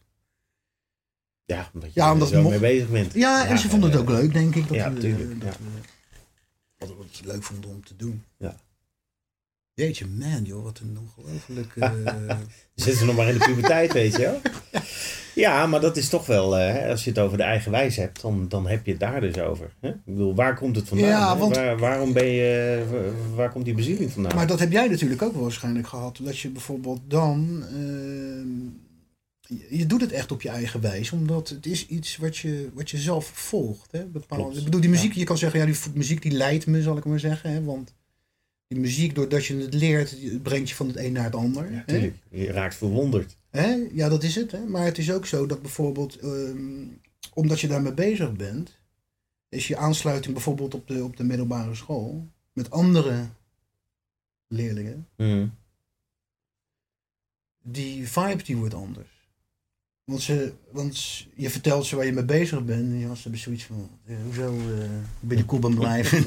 Ja, omdat je Ja, er omdat zo mocht- mee bezig bent. Ja, en ze vonden het ook leuk, denk ik. Dat ja, we, tuurlijk, dat ja. wat we het leuk vonden om te doen. Ja. Jeetje, man, joh, wat een ongelooflijk... eh, Zitten ze nog maar in de puberteit, weet je wel? Ja, maar dat is toch wel, eh, hè, als je het over de eigen wijs hebt, dan, dan heb je het daar dus over. Hè? Ik bedoel, waar komt het vandaan? Ja, hè? want- Waar, waarom ben je, waar, waar komt die bezieling vandaan? Maar dat heb jij natuurlijk ook wel waarschijnlijk gehad. Dat je bijvoorbeeld dan. je, doet het echt op je eigen wijze, omdat het is iets wat je, wat je zelf volgt. Hè? Bepaald, Klopt. ik bedoel, die muziek, je kan zeggen, ja, die muziek die leidt me, zal ik maar zeggen. Hè? Want die muziek, doordat je het leert, brengt je van het een naar het ander. ja, hè? Je raakt verwonderd. Hè? Ja, dat is het. Hè? Maar het is ook zo dat bijvoorbeeld, ehm, omdat je daarmee bezig bent, is je aansluiting bijvoorbeeld op de, op de middelbare school met andere leerlingen, Mhm. die vibe die wordt anders. Want, ze, want je vertelt ze waar je mee bezig bent en die hebben zoiets van, eh, hoezo eh ben je cool ben blijven?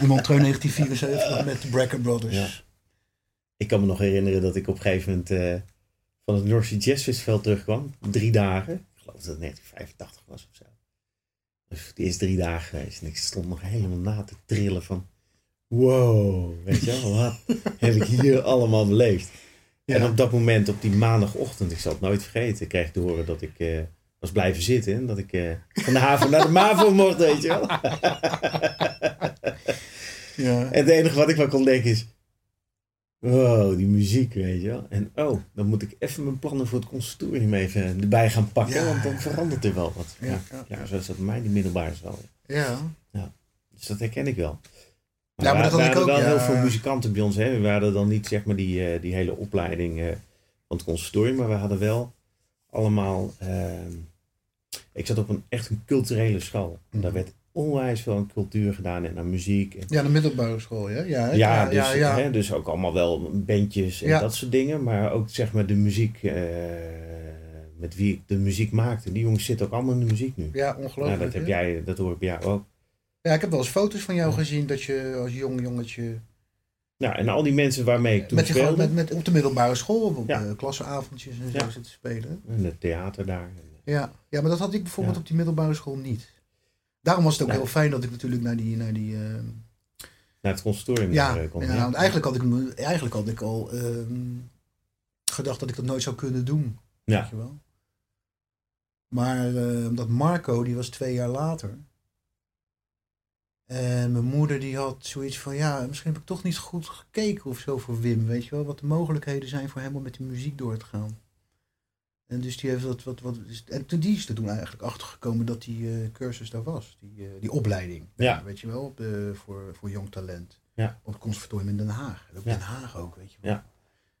in Montreux 1974 met de Brecker Brothers. Ja. Ik kan me nog herinneren dat ik op een gegeven moment eh, van het North Sea Jazz Festival terugkwam. Drie dagen. Ik geloof dat het 1985 was of zo. Dus het eerst drie dagen geweest. En ik stond nog helemaal na te trillen van... Wow, weet je wel, wat heb ik hier allemaal beleefd. Ja. En op dat moment, op die maandagochtend, ik zal het nooit vergeten, kreeg ik te horen dat ik eh, was blijven zitten. En dat ik eh, van de haven naar de MAVO mocht, weet je wel. Ja. En het enige wat ik van kon denken is... Wow, die muziek, weet je wel. En oh, dan moet ik even mijn plannen voor het conservatorium even erbij gaan pakken. Ja. Want dan verandert er wel wat. Ja, ja. ja zo is dat bij mij die middelbare school. ja. Dus dat herken ik wel. Ja, maar dat had ik hadden ook, wel ja. heel veel muzikanten bij ons. Hè. We hadden dan niet zeg maar die, eh, die hele opleiding eh, van het conservatorium. Maar we hadden wel allemaal... ehm, ik zat op een echt een culturele school. Mhm. Daar werd onwijs veel aan cultuur gedaan en aan muziek. En Ja, de middelbare school, ja. Ja, hè? Ja, ja, dus, ja, ja. Hè, dus ook allemaal wel bandjes en Ja. dat soort dingen. Maar ook zeg maar de muziek eh, met wie ik de muziek maakte. Die jongens zitten ook allemaal in de muziek nu. Ja, Nou, ongelooflijk. dat heb hè? jij, dat hoor ik bij jou ook. Ja, ik heb wel eens foto's van jou gezien dat je als jong jongetje... Nou, en al die mensen waarmee ik toen Met, speelde. met, met, op de middelbare school, op Ja. eh, klassenavondjes en zo Ja. zitten spelen. En het theater daar. Ja. ja, maar dat had ik bijvoorbeeld Ja. op die middelbare school niet. Daarom was het ook heel fijn dat ik natuurlijk naar die... Naar die eh, Naar het conservatorium ja, eh, kon. ja, want eigenlijk had ik, eigenlijk had ik al ehm, gedacht dat ik dat nooit zou kunnen doen. Ja. Weet je wel. Maar eh, omdat Marco, die was twee jaar later. En mijn moeder die had zoiets van, ja, misschien heb ik toch niet goed gekeken of zo voor Wim, weet je wel. Wat de mogelijkheden zijn voor hem om met die muziek door te gaan. En dus die heeft dat, wat, wat, en toen die is er toen eigenlijk achtergekomen dat die eh, cursus daar was. Die, eh, die opleiding, Ja. weet je wel, op de, voor, voor jong talent. Ja. Op het conservatorium in Den Haag. Ja. Den Haag ook, weet je wel. Ja.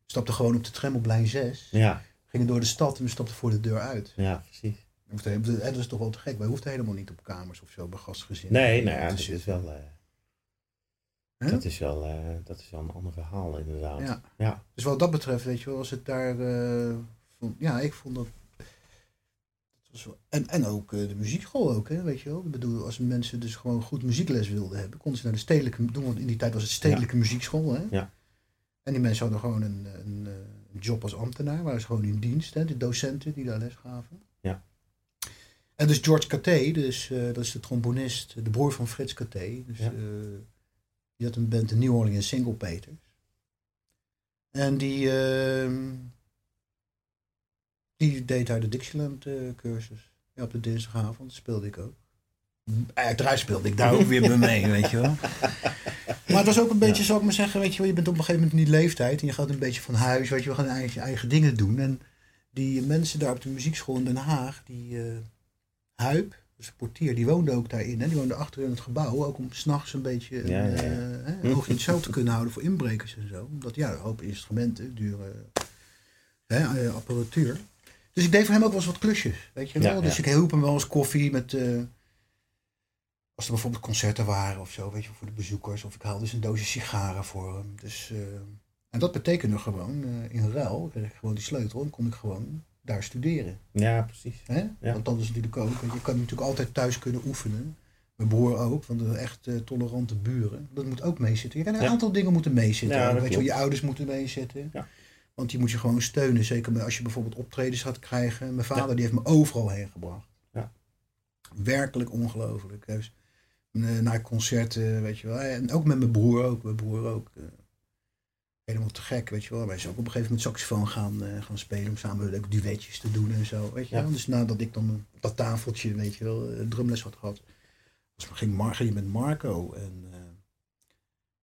Stapte gewoon op de tram op lijn 6. Ja, Gingen door de stad en we stapten voor de deur uit. ja, precies. En dat is toch wel te gek. Wij hoefden helemaal niet op kamers of zo bij gastgezinnen. Nee, nou ja, dat zitten. is wel... eh, dat, is wel eh, dat is wel een ander verhaal inderdaad. Ja. Ja. Dus wat dat betreft, weet je wel, als het daar... eh, vond, ja, ik vond dat... dat was wel, en, en ook de muziekschool ook, hè, weet je wel. Ik bedoel, als mensen dus gewoon goed muziekles wilden hebben, konden ze naar de stedelijke... Doen, want in die tijd was het stedelijke muziekschool, hè. Ja. En die mensen hadden gewoon een, een, een job als ambtenaar, waren ze gewoon in dienst, hè, de docenten die daar les gaven. En dus George Caté, dus, eh, dat is de trombonist, de broer van Frits Caté. Dus, Ja. eh, die had een band, de New Orleans Single Peters. En die, ehm, die deed daar de Dixieland eh, cursus. Ja, op de dinsdagavond speelde ik ook. Uiteraard speelde ik daar ook weer bij mee, weet je wel. Maar het was ook een beetje, Ja. zou ik maar zeggen, weet je wel, je bent op een gegeven moment in die leeftijd en je gaat een beetje van huis, weet je, we gaan eigen, eigen dingen doen. En die mensen daar op de muziekschool in Den Haag, die Huip, dus de portier, die woonde ook daarin. Hè? Die woonde achter in het gebouw, ook om s'nachts een beetje Ja, ja, ja. eh, hè, een oogje in het zeil te kunnen houden voor inbrekers en zo. Omdat ja, een hoop instrumenten, dure hè, eh, apparatuur. Dus ik deed voor hem ook wel eens wat klusjes, weet je wel. Dus ik hielp hem wel eens koffie met... eh, als er bijvoorbeeld concerten waren of zo, weet je, voor de bezoekers. Of ik haalde eens een doosje sigaren voor hem. Dus, en dat betekende gewoon, eh, in ruil, kreeg ik gewoon die sleutel en kon ik gewoon daar studeren. ja, precies. Hè? Ja. Want dat is natuurlijk ook, want je kan natuurlijk altijd thuis kunnen oefenen. Mijn broer ook, want de echt eh, tolerante buren. Dat moet ook meezitten. Je kan een Ja. aantal dingen moeten meezitten. Ja, weet je je ouders moeten meezitten. Ja. Want die moet je gewoon steunen. Zeker als je bijvoorbeeld optredens gaat krijgen. Mijn vader die heeft me overal heen gebracht. Ja. Werkelijk ongelooflijk. Dus, eh, naar concerten, weet je wel. En ook met mijn broer ook. Mijn broer ook. Helemaal te gek, weet je wel. Wij zijn ook op een gegeven moment saxofoon gaan, eh, gaan spelen om samen leuke duetjes te doen en zo, weet je Ja. wel. Dus nadat ik dan op dat tafeltje, weet je wel, eh, drumles had gehad, was, ging, Mar ging met Marco en eh,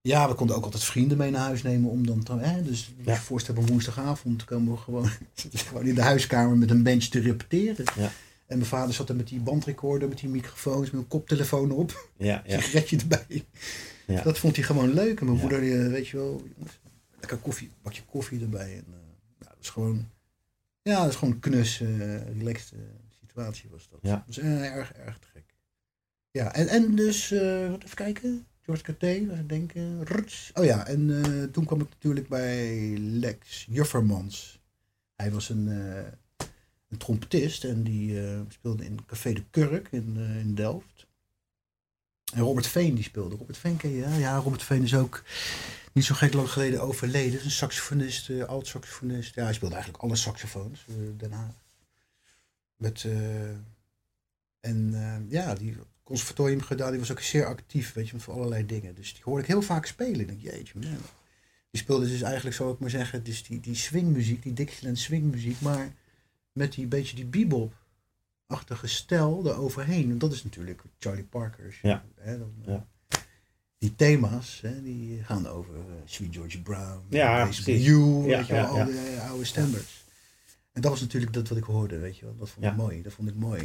ja, we konden ook altijd vrienden mee naar huis nemen om dan te, hè, dus Ja. je voorstellen op een woensdagavond komen we gewoon, gewoon in de huiskamer met een bench te repeteren. Ja. En mijn vader zat er met die bandrecorder, met die microfoons, met een koptelefoon op Ja, ja. sigaretje erbij. Ja. Dat vond hij gewoon leuk. En mijn moeder, weet je wel, jongens, lekker koffie, bakje koffie erbij. En, eh, dat is gewoon, ja, dat is gewoon een knus, eh relaxed situatie was dat. Ja. Eh, erg, erg te gek. Ja, en, en dus, wat even kijken, George Carté, was ik denken. Ruts. Oh ja, en toen kwam ik natuurlijk bij Lex Juffermans. Hij was een, een trompetist en die speelde in Café de Kurk in, in Delft. Robert Veen die speelde. Robert Veen ken je? hè? Ja, Robert Veen is ook niet zo gek lang geleden overleden. Een saxofonist, eh oud-saxofonist. Ja, hij speelde eigenlijk alle saxofoons, eh Haag. Met, eh, en ja, die conservatorium gedaan, die was ook zeer actief, weet je, voor allerlei dingen. Dus die hoorde ik heel vaak spelen. Denk, jeetje. Die speelde dus eigenlijk, zou ik maar zeggen, dus die, die swingmuziek, die Dixieland swingmuziek, maar met die beetje die bebop-achtige stijl eroverheen. En dat is natuurlijk Charlie Parker. als je- Ja. Hè, dan, Ja. Die thema's, hè, die gaan over eh, Sweet George Brown, Ja, You, Ja, weet je wel, ja, al ja. die eh, oude standards. En dat was natuurlijk dat wat ik hoorde, weet je wel. Dat vond ik mooi, dat vond ik mooi.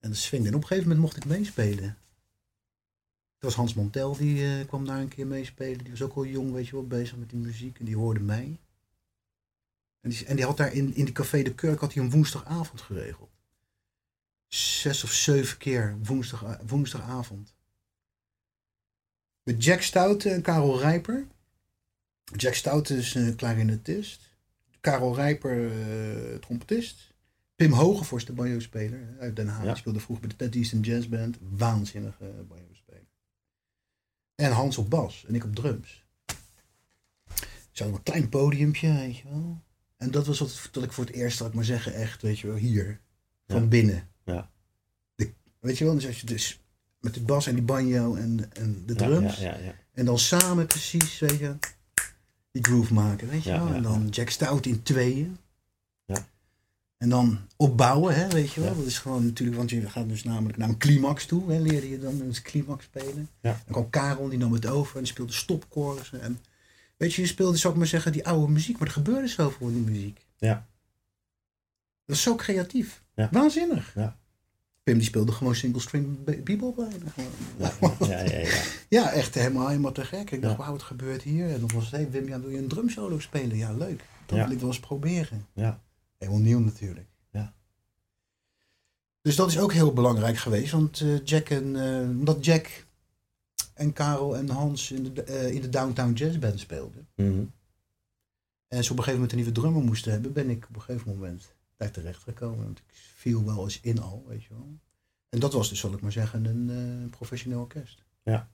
En dat swingde. En op een gegeven moment mocht ik meespelen. Het was Hans Montel, die eh, kwam daar een keer meespelen. Die was ook al jong, weet je wel, bezig met die muziek. En die hoorde mij. En die, en die had daar in, in die café De Kurk had hij een woensdagavond geregeld. Zes of zeven keer woensdag, woensdagavond. Met Jack Stoute en Karel Rijper. Jack Stoute is een klarinetist. Karel Rijper, eh, trompetist. Pim Hogevorst, de banjo-speler hè, uit Den Haag. Ja. Die speelde vroeger bij de Ted Easton Jazz Band. Waanzinnige banjo-speler. En Hans op bas en ik op drums. Zo een klein podiumpje, weet je wel. En dat was wat, dat ik voor het eerst, ik maar zeggen, echt, weet je wel, hier. Van Ja. binnen. Ja. De, weet je wel, dus als je dus met de bas en die banjo en, en de drums. Ja, ja, ja. En dan samen precies, weet je, die groove maken, weet je wel. en dan Jack Stout in tweeën. Ja. En dan opbouwen, hè, weet je wel. Dat is gewoon natuurlijk, want je gaat dus namelijk naar een climax toe, hè, leerde je dan een climax spelen. Ja. Dan kwam Karel, die nam het over en die speelde stopchorussen. En weet je, je speelde, zou ik maar zeggen, die oude muziek, maar er gebeurde zoveel in die muziek. Ja. Dat is zo creatief. Ja. Waanzinnig. Ja. Pim die speelde gewoon single string be- bebop bijna. gewoon. Ja, ja, ja, ja. Echt helemaal, helemaal te gek. Ik dacht, wauw, wat gebeurt hier? En dan was het, hey, Wim, ja, wil je een drumsolo spelen? Ja, leuk. Dat wil ik wel eens proberen. Ja. Helemaal nieuw natuurlijk. Ja. Dus dat is ook heel belangrijk geweest. Want eh, Jack en, eh, omdat Jack en Karel en Hans in de, eh, in de Downtown Jazz Band speelden. Mhm. En ze op een gegeven moment een nieuwe drummer moesten hebben, ben ik op een gegeven moment daar terecht gekomen. Want ik viel wel eens in al, weet je wel. En dat was dus, zal ik maar zeggen, een eh, professioneel orkest. Ja.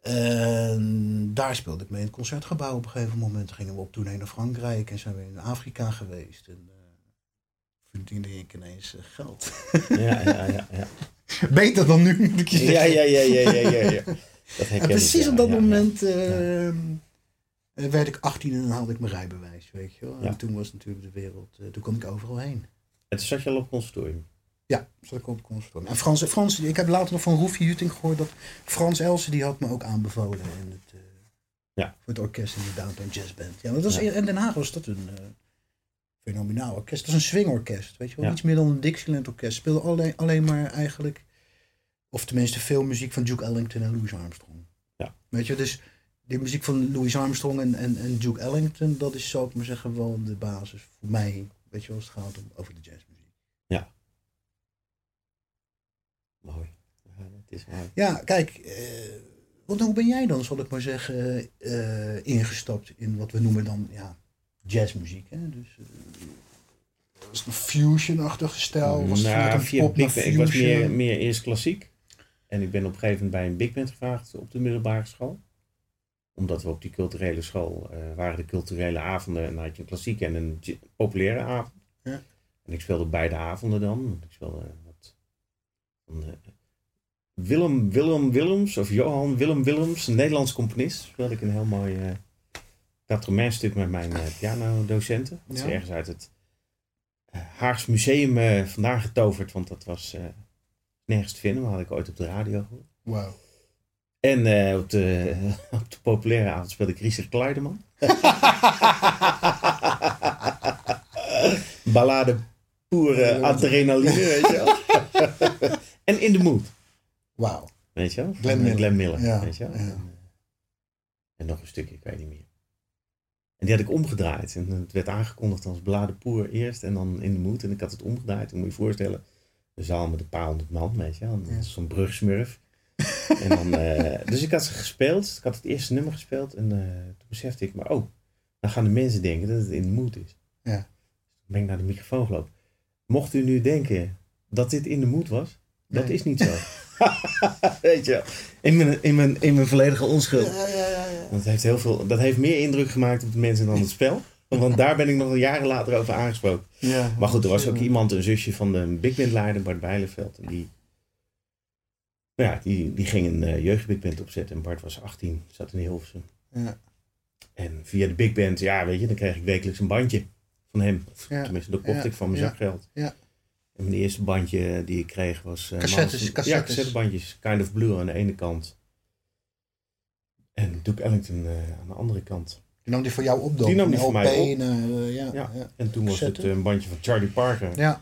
En daar speelde ik mee in het concertgebouw op een gegeven moment. Gingen we op tournee naar Frankrijk en zijn we in Afrika geweest. En eh verdiende ik ineens eh, geld. Ja, ja, ja, ja. Beter dan nu, moet ik je zeggen. ja, ja, ja, ja, ja, ja. Dat En precies ja, op dat ja, moment eh, eh, werd ik 18 en dan haalde ik mijn rijbewijs, weet je wel. Ja. En toen was natuurlijk de wereld, eh, toen kon ik overal heen. En toen zat je al op het conservatorium. Ja, zat ik op het conservatorium. En Frans, Frans, ik heb later nog van Roefje Juting gehoord dat Frans Elsen die had me ook aanbevolen in het, eh, Ja. voor het orkest in de Downtown Jazz Band. Ja, dat was, Ja. in Den Haag was dat een eh, fenomenaal orkest. Dat is een swingorkest, weet je wel. Ja. Iets meer dan een Dixieland orkest. Speelde alleen, alleen maar eigenlijk, of tenminste veel muziek van Duke Ellington en Louis Armstrong. Ja. Weet je, dus de muziek van Louis Armstrong en, en, en Duke Ellington, dat is, zou ik maar zeggen, wel de basis voor mij. Weet je wel, als het gaat om, over de jazzmuziek. Mooi. Ja, het is mooi. Ja, kijk, eh, want hoe ben jij dan, zal ik maar zeggen, eh, ingestapt in wat we noemen dan ja, jazzmuziek? Hè? Dus, eh, was het een fusion-achtige stijl? Was het nou, via naar big band. Ik was meer, meer eerst klassiek. En ik ben op een gegeven moment bij een big band gevraagd op de middelbare school. Omdat we op die culturele school eh, waren de culturele avonden. En dan had je een klassieke en een populaire avond. Ja. En ik speelde beide avonden dan. Ik speelde wat van de Willem Willem Willems, of Johan Willem Willems, een Nederlands componist. Speelde ik een heel mooi uh, quatre stuk met mijn uh, pianodocenten. Dat is Ja. ergens uit het Haags Museum vandaan getoverd, want dat was nergens te vinden, maar had ik ooit op de radio gehoord. Wauw. En uh, op, de, op de populaire avond speelde ik Richard Kleiderman. Ballade pure adrenaline, weet je wel. en in de mood. Wauw. Weet je wel? Glenn Miller. Glenn Miller Ja, weet je wel? ja. En, eh, en nog een stukje, ik weet niet meer. En die had ik omgedraaid. En het werd aangekondigd als Poer eerst en dan in de moed. En ik had het omgedraaid. Dan moet je je voorstellen, een zaal met een paar honderd man, weet je wel. En. Zo'n brugsmurf. en dan, eh, dus ik had ze gespeeld. Ik had het eerste nummer gespeeld. En eh, toen besefte ik, maar oh, dan gaan de mensen denken dat het in de moed is. Ja. Toen ben ik naar de microfoon gelopen. Mocht u nu denken dat dit in de moed was, dat Nee. is niet zo. Weet je, wel. in mijn, in mijn, in mijn volledige onschuld. Ja, ja, ja, ja. Dat heeft, heel veel, dat heeft meer indruk gemaakt op de mensen dan het spel. Want daar ben ik nog jaren later over aangesproken. ja. Maar goed, er was ook iemand, een zusje van de Big Band leider, Bart Bijleveld. Die, nou ja, die, die ging een uh, jeugdbig band opzetten. En Bart was 18, zat in Hilversum. Ja. En via de Big Band, ja, weet je, dan kreeg ik wekelijks een bandje van hem. Ja. tenminste, dat kocht ik van mijn zakgeld. Ja. En mijn eerste bandje die ik kreeg was... eh, Cassettes, Manson- Ja, cassettebandjes. Kind of Blue aan de ene kant. En Duke Ellington eh, aan de andere kant. Die nam die voor jou op dan? Die nam die voor mij op. eh, ja, Ja. En toen was het Cassette. eh, een bandje van Charlie Parker Ja.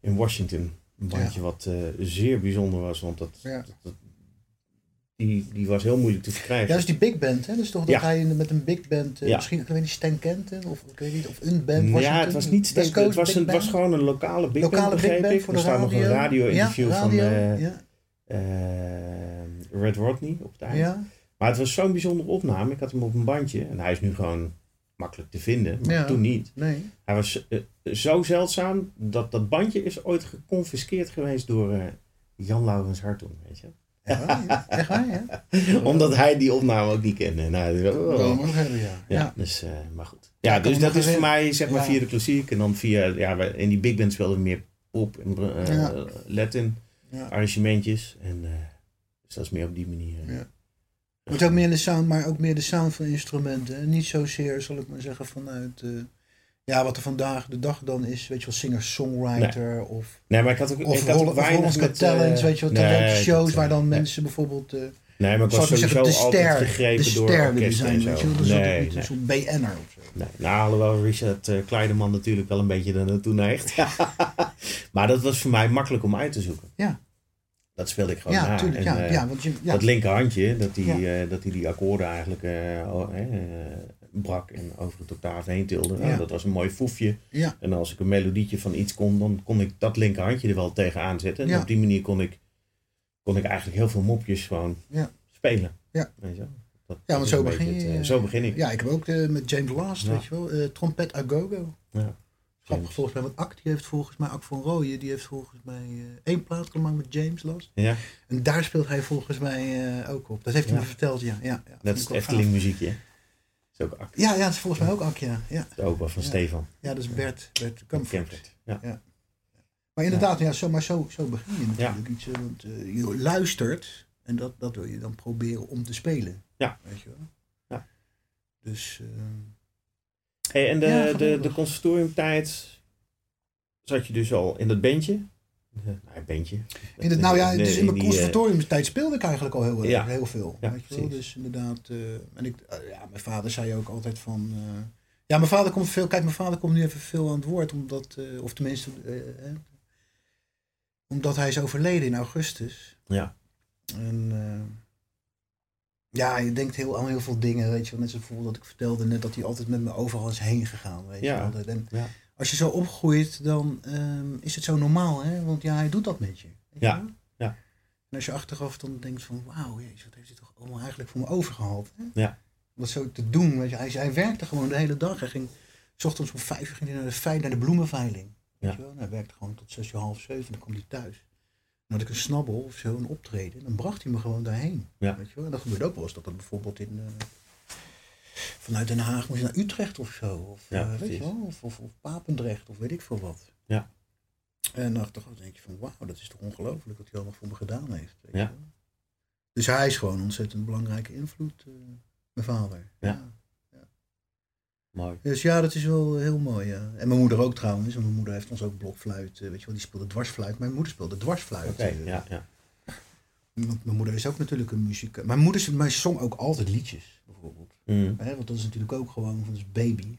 in Washington. Een bandje wat eh, zeer bijzonder was, want dat, Ja. dat, dat- die, die was heel moeilijk te verkrijgen. Ja, dat is die big band, hè? Is toch dat hij met een big band, eh, misschien, ik weet niet, Stan Kenton, of ik weet niet, of een band, ja, het was niet steeds. Het was, Big een, was gewoon een lokale big lokale band, big begreep band ik. voor er staat radio. nog een radio-interview ja, van radio, eh, Red Rodney op het eind. ja, Maar het was zo'n bijzondere opname. Ik had hem op een bandje. En hij is nu gewoon makkelijk te vinden. Maar Ja. toen niet. nee. Hij was eh, zo zeldzaam dat dat bandje is ooit geconfiskeerd geweest door eh, Jan Laurens Hartong. Weet je? Echt waar? Echt waar, ja? Omdat hij die opname ook niet kende. Nou, oh. Wel, ja. Ja. Dus, eh, maar goed. Ja, dus dat is voor mij zeg maar Ja. via de klassiek. En dan via, ja, in die big band speelden we meer pop en eh. Latin arrangementjes. En, eh, dus dat is meer op die manier. eh, Ja. Het ook meer de sound, maar ook meer de sound van instrumenten. En niet zozeer, zal ik maar zeggen, vanuit eh, ja, wat er vandaag de dag dan is. Weet je wel, singer-songwriter of, Nee, maar ik had ook, of, ik had ook weinig met, Talent, eh, weet je wel, nee, talentshows dat, waar dan eh, mensen bijvoorbeeld, eh Nee, maar ik was sowieso zeggen, de altijd ster, gegrepen de door ster orkesten zijn, en zo. weet je wel. Dat nee, ook niet een soort BN'er of zo. nee. Nou, alhoewel Richard Kleiderman natuurlijk wel een beetje er naartoe neigt. maar dat was voor mij makkelijk om uit te zoeken. Ja. Dat speelde ik gewoon Ja, na. tuurlijk, En, ja, eh, ja, want je, ja, Dat linkerhandje, dat hij Ja. eh, dat die, die akkoorden eigenlijk eh, brak en over het octaaf heen tilde. Nou, dat was een mooi foefje. ja, En als ik een melodietje van iets kon, dan kon ik dat linkerhandje er wel tegenaan zetten. En op die manier kon ik, kon ik eigenlijk heel veel mopjes gewoon Ja. spelen. Ja. Weet je? ja, want zo begin het, zo begin ik. Ja, ik heb ook met James Last, Ja. weet je wel, eh, trompet a go-go. Ja. Grappig volgens mij, want Ak, die heeft volgens mij, Ak van Rooyen, die heeft volgens mij eh, één plaat gemaakt met James Last. Ja, En daar speelt hij volgens mij eh, ook op. Dat heeft hij Ja. me verteld, ja. ja, ja dat is Efteling muziekje. hè? Dat is ook act- Ja, ja, dat is volgens mij ook Ak, ja. ja. de opa van. Stefan Ja, dat is Bert, Bert Comfort. Ja. Maar inderdaad, ja. zo, maar zo, zo begin je natuurlijk. Iets, want eh, je luistert en dat, dat wil je dan proberen om te spelen. Ja. Weet je wel? Ja. Dus, Hey, en de, Ja, de, de conservatoriumtijd zat je dus al in dat bandje? Ja, nou, bandje. in het, nou ja, dus in mijn eh, conservatoriumtijd speelde ik eigenlijk al heel, Ja. heel veel. Ja, weet je wel? precies. Dus inderdaad, eh, en ik, eh, ja, mijn vader zei ook altijd van... eh, ja, mijn vader komt veel, kijk, mijn vader komt nu even veel aan het woord, omdat, eh, of tenminste, eh, eh, omdat hij is overleden in augustus. Ja. En eh, ja, je denkt heel, aan heel veel dingen, weet je wel. Net zoals bijvoorbeeld dat ik vertelde net dat hij altijd met me overal is heen gegaan, weet Ja. je wel. En Ja. als je zo opgroeit, dan ehm, is het zo normaal, hè. Want ja, hij doet dat met je. Ja. Ja. En als je achteraf dan denkt van, wauw, jezus, wat heeft hij toch allemaal eigenlijk voor me overgehaald, hè. Ja. Wat zo te doen, weet je. Hij, hij werkte gewoon de hele dag. Hij ging, s ochtends om vijf uur ging hij naar de, naar de bloemenveiling. Weet Ja. je wel? En hij werkte gewoon tot zes uur, half zeven. Dan kwam hij thuis. Dan had ik een snabbel of zo, een optreden. Dan bracht hij me gewoon daarheen. Ja. Weet je wel? En dat gebeurde ook wel eens. Dat dat bijvoorbeeld in... eh, vanuit Den Haag moest je naar Utrecht of zo. Of, Ja, eh, weet je wel? Of, of, of Papendrecht of weet ik veel wat. Ja. En dan dacht ik, denk je van, wauw, dat is toch ongelooflijk wat hij allemaal voor me gedaan heeft. Weet Ja. je wel. Dus hij is gewoon een ontzettend belangrijke invloed, eh, mijn vader. Ja. Mooi. Dus ja, dat is wel heel mooi, ja. En mijn moeder ook trouwens. En mijn moeder heeft ons ook blokfluit, eh, weet je wel, die speelde dwarsfluit. Mijn moeder speelde dwarsfluit. Eh. ja, ja. Want Mijn moeder is ook natuurlijk een muziek. Mijn moeder mijn zong ook altijd liedjes, bijvoorbeeld. Hè, want dat is natuurlijk ook gewoon van zijn baby.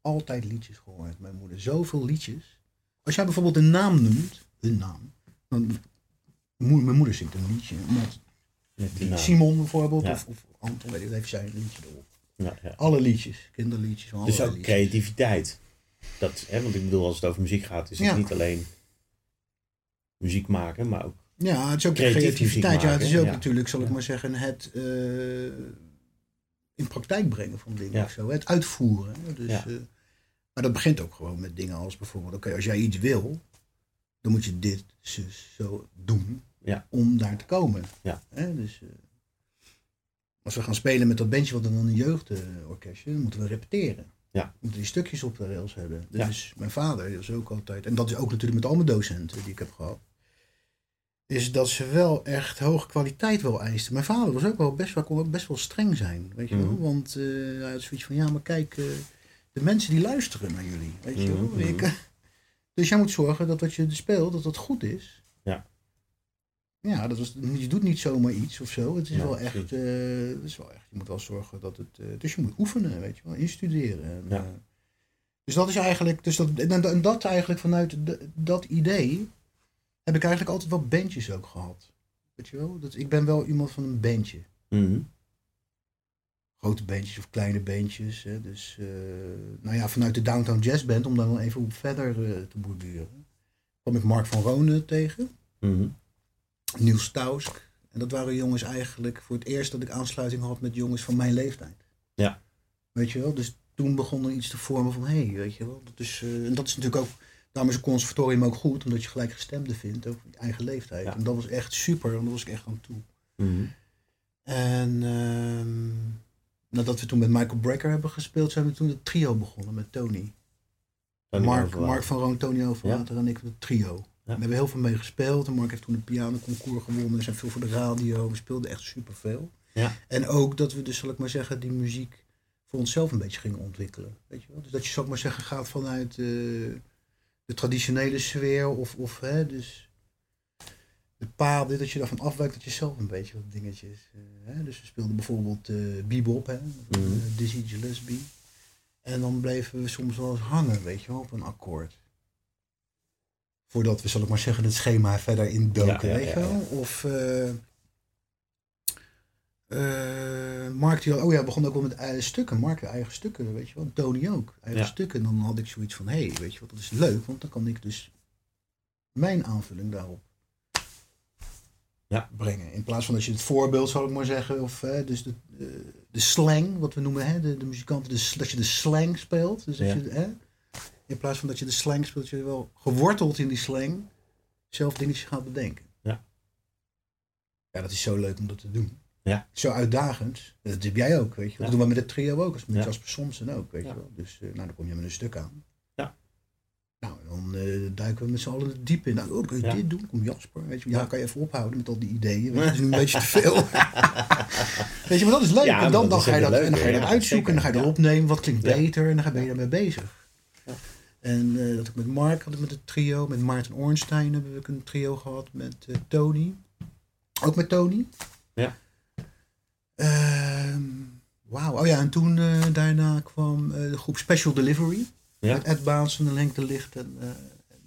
Altijd liedjes gehoord, mijn moeder. Zoveel liedjes. Als jij bijvoorbeeld een naam noemt, een naam. Dan, mijn moeder zingt een liedje. Met Met. Simon bijvoorbeeld, Ja. of, of Anton, weet ik, heeft zij een liedje erop. Ja, ja. Alle liedjes, kinderliedjes. Dus ook liedjes. creativiteit. Dat, hè, want ik bedoel, als het over muziek gaat, is het Ja. niet alleen muziek maken, maar ook. Ja, het is ook creativiteit. Ja, het is ook natuurlijk, zal ik maar zeggen, het eh, in praktijk brengen van dingen of zo. Het uitvoeren. Dus, eh, maar dat begint ook gewoon met dingen als bijvoorbeeld, oké, als jij iets wil, dan moet je dit zo doen Ja. om daar te komen. Ja. Hè, dus, eh, als we gaan spelen met dat bandje wat dan een jeugdorkestje, dan moeten we repeteren. Ja. We moeten die stukjes op de rails hebben. Ja. Dus mijn vader is ook altijd, en dat is ook natuurlijk met al mijn docenten die ik heb gehad, is dat ze wel echt hoge kwaliteit wel eisten. Mijn vader was ook wel best wel, kon ook best wel streng zijn, weet je wel. Mhm. Want eh, hij had zoiets van, ja, maar kijk, eh, de mensen die luisteren naar jullie, weet je wel. Mhm, Ik, eh, dus jij moet zorgen dat wat je speelt, dat dat goed is. Ja. Ja, dat was, je doet niet zomaar iets of zo. Het is Ja, wel echt, precies. eh, het is wel echt, je moet wel zorgen dat het, eh, dus je moet oefenen, weet je wel, instuderen. En, Ja. eh, dus dat is eigenlijk, dus dat, en, en dat eigenlijk vanuit de- dat idee heb ik eigenlijk altijd wel bandjes ook gehad. Weet je wel? Dat, ik ben wel iemand van een bandje. Mhm. Grote bandjes of kleine bandjes. Hè. Dus, nou ja, vanuit de Downtown Jazz Band, om dan even op verder te borduren, kwam ik Mark van Roonen tegen. Mhm. Niels Stausk. En dat waren jongens eigenlijk voor het eerst dat ik aansluiting had met jongens van mijn leeftijd. Ja. Weet je wel? Dus toen begon er iets te vormen van, hé, hey, weet je wel. Dat is, eh, en dat is natuurlijk ook, daarom is een conservatorium ook goed, omdat je gelijk gestemde vindt over je eigen leeftijd. Ja. En dat was echt super, en daar was ik echt aan toe. Mhm. En ehm, nadat we toen met Michael Brecker hebben gespeeld, zijn we toen het trio begonnen met Tony. Tony Mark. Mark van Roon, Tony Overwater en ik het trio. We hebben heel veel mee gespeeld. En Mark heeft toen een pianoconcours gewonnen. We zijn veel voor de radio. We speelden echt superveel. Ja. En ook dat we dus, zal ik maar zeggen, die muziek voor onszelf een beetje gingen ontwikkelen. Weet je wel? Dus dat je, zal ik maar zeggen, gaat vanuit eh, de traditionele sfeer. Of, of hè, dus de paden, dat je daarvan afwijkt dat je zelf een beetje wat dingetjes... eh, hè? Dus we speelden bijvoorbeeld eh bebop, hè? Mhm. Dizzy Gillespie. En dan bleven we soms wel eens hangen, weet je wel, op een akkoord. Voordat we, zal ik maar zeggen, het schema verder indoken, Ja, ja, weet je wel. Of eh eh, Mark die, oh ja, begon ook wel met eigen stukken. Mark eigen stukken, weet je wel. Tony ook, eigen stukken. En dan had ik zoiets van, hé, hey, weet je wat, dat is leuk. Want dan kan ik dus mijn aanvulling daarop Ja. brengen. In plaats van dat je het voorbeeld, zal ik maar zeggen, of hè, dus de, eh, de slang, wat we noemen, hè, de, de muzikanten, de, dat je de slang speelt. Dus dat Ja. je, hè, in plaats van dat je de slang speelt, je wel geworteld in die slang zelf dingetjes gaat bedenken. Ja. Ja, dat is zo leuk om dat te doen. Ja. Zo uitdagend. Dat heb jij ook, weet je. wel. Dat Ja. doen we met het trio ook, als met Ja. Jasper Somsen ook, weet Ja. je wel. Dus eh, nou, dan kom je met een stuk aan. Ja. Nou, en dan eh, duiken we met z'n allen diep in. Nou, oh, kun je Ja. dit doen? Kom Jasper. Weet je, ja, Ja. kan je even ophouden met al die ideeën. Weet je, dat is nu een beetje te veel. weet je, maar dat is leuk. Ja, en dan, dat dan ga je dat, leuk, en dan ga je ja, dat uitzoeken en dan ga je dat opnemen. Wat klinkt Ja. beter? En dan ben je daarmee bezig. En eh, dat ik met Mark had ik met het trio. Met Maarten Ornstein hebben we een trio gehad. Met eh, Tony. Ook met Tony. Ja. Ehm, Wauw. Oh ja, en toen eh, daarna kwam de groep Special Delivery. Ja. Met Ed Baansen en Henk de Licht en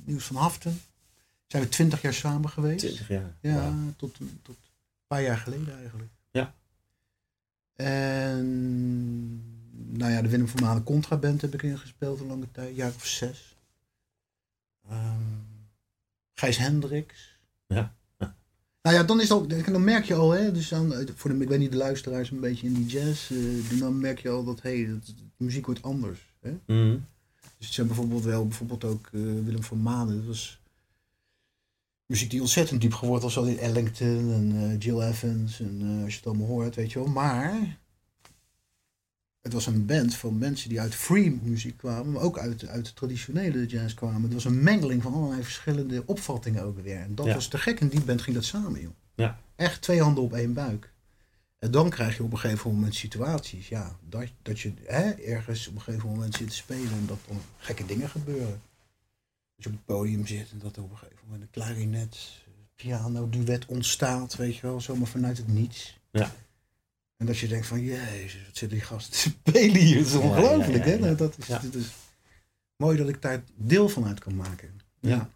Nieuws van Haften. Zijn we twintig jaar samen geweest. 20 jaar. Ja, tot, tot een paar jaar geleden eigenlijk. Ja. En nou ja, de Willem van Manen Contraband heb ik ingespeeld een lange tijd, een jaar of zes. Ehm, Gijs Hendricks. Ja. Nou ja, dan, is dat, dan merk je al, hè, dus aan, voor de, ik weet niet, de luisteraars een beetje in die jazz, eh, dan merk je al dat hey, dat, de muziek wordt anders. Hè? Mhm. Dus het zijn bijvoorbeeld wel, bijvoorbeeld ook eh, Willem van Manen. Dat was muziek die ontzettend diep geworteld was, al in Ellington en eh, Jill Evans. En eh, als je het allemaal hoort, weet je wel. Maar het was een band van mensen die uit free muziek kwamen, maar ook uit, uit de traditionele jazz kwamen. Het was een mengeling van allerlei verschillende opvattingen ook weer. En dat Ja. was te gek. En die band ging dat samen, joh. Ja. Echt twee handen op één buik. En dan krijg je op een gegeven moment situaties, ja, dat, dat je hè, ergens op een gegeven moment zit te spelen en dat dan gekke dingen gebeuren. Dat je op het podium zit en dat er op een gegeven moment een klarinet, piano, duet ontstaat, weet je wel, zomaar vanuit het niets. Ja. En dat je denkt van, jezus, wat zitten die gasten te spelen hier? Dat is ongelooflijk, ja, ja, ja. hè? Dat is, mooi dat ik daar deel van uit kan maken. Ja.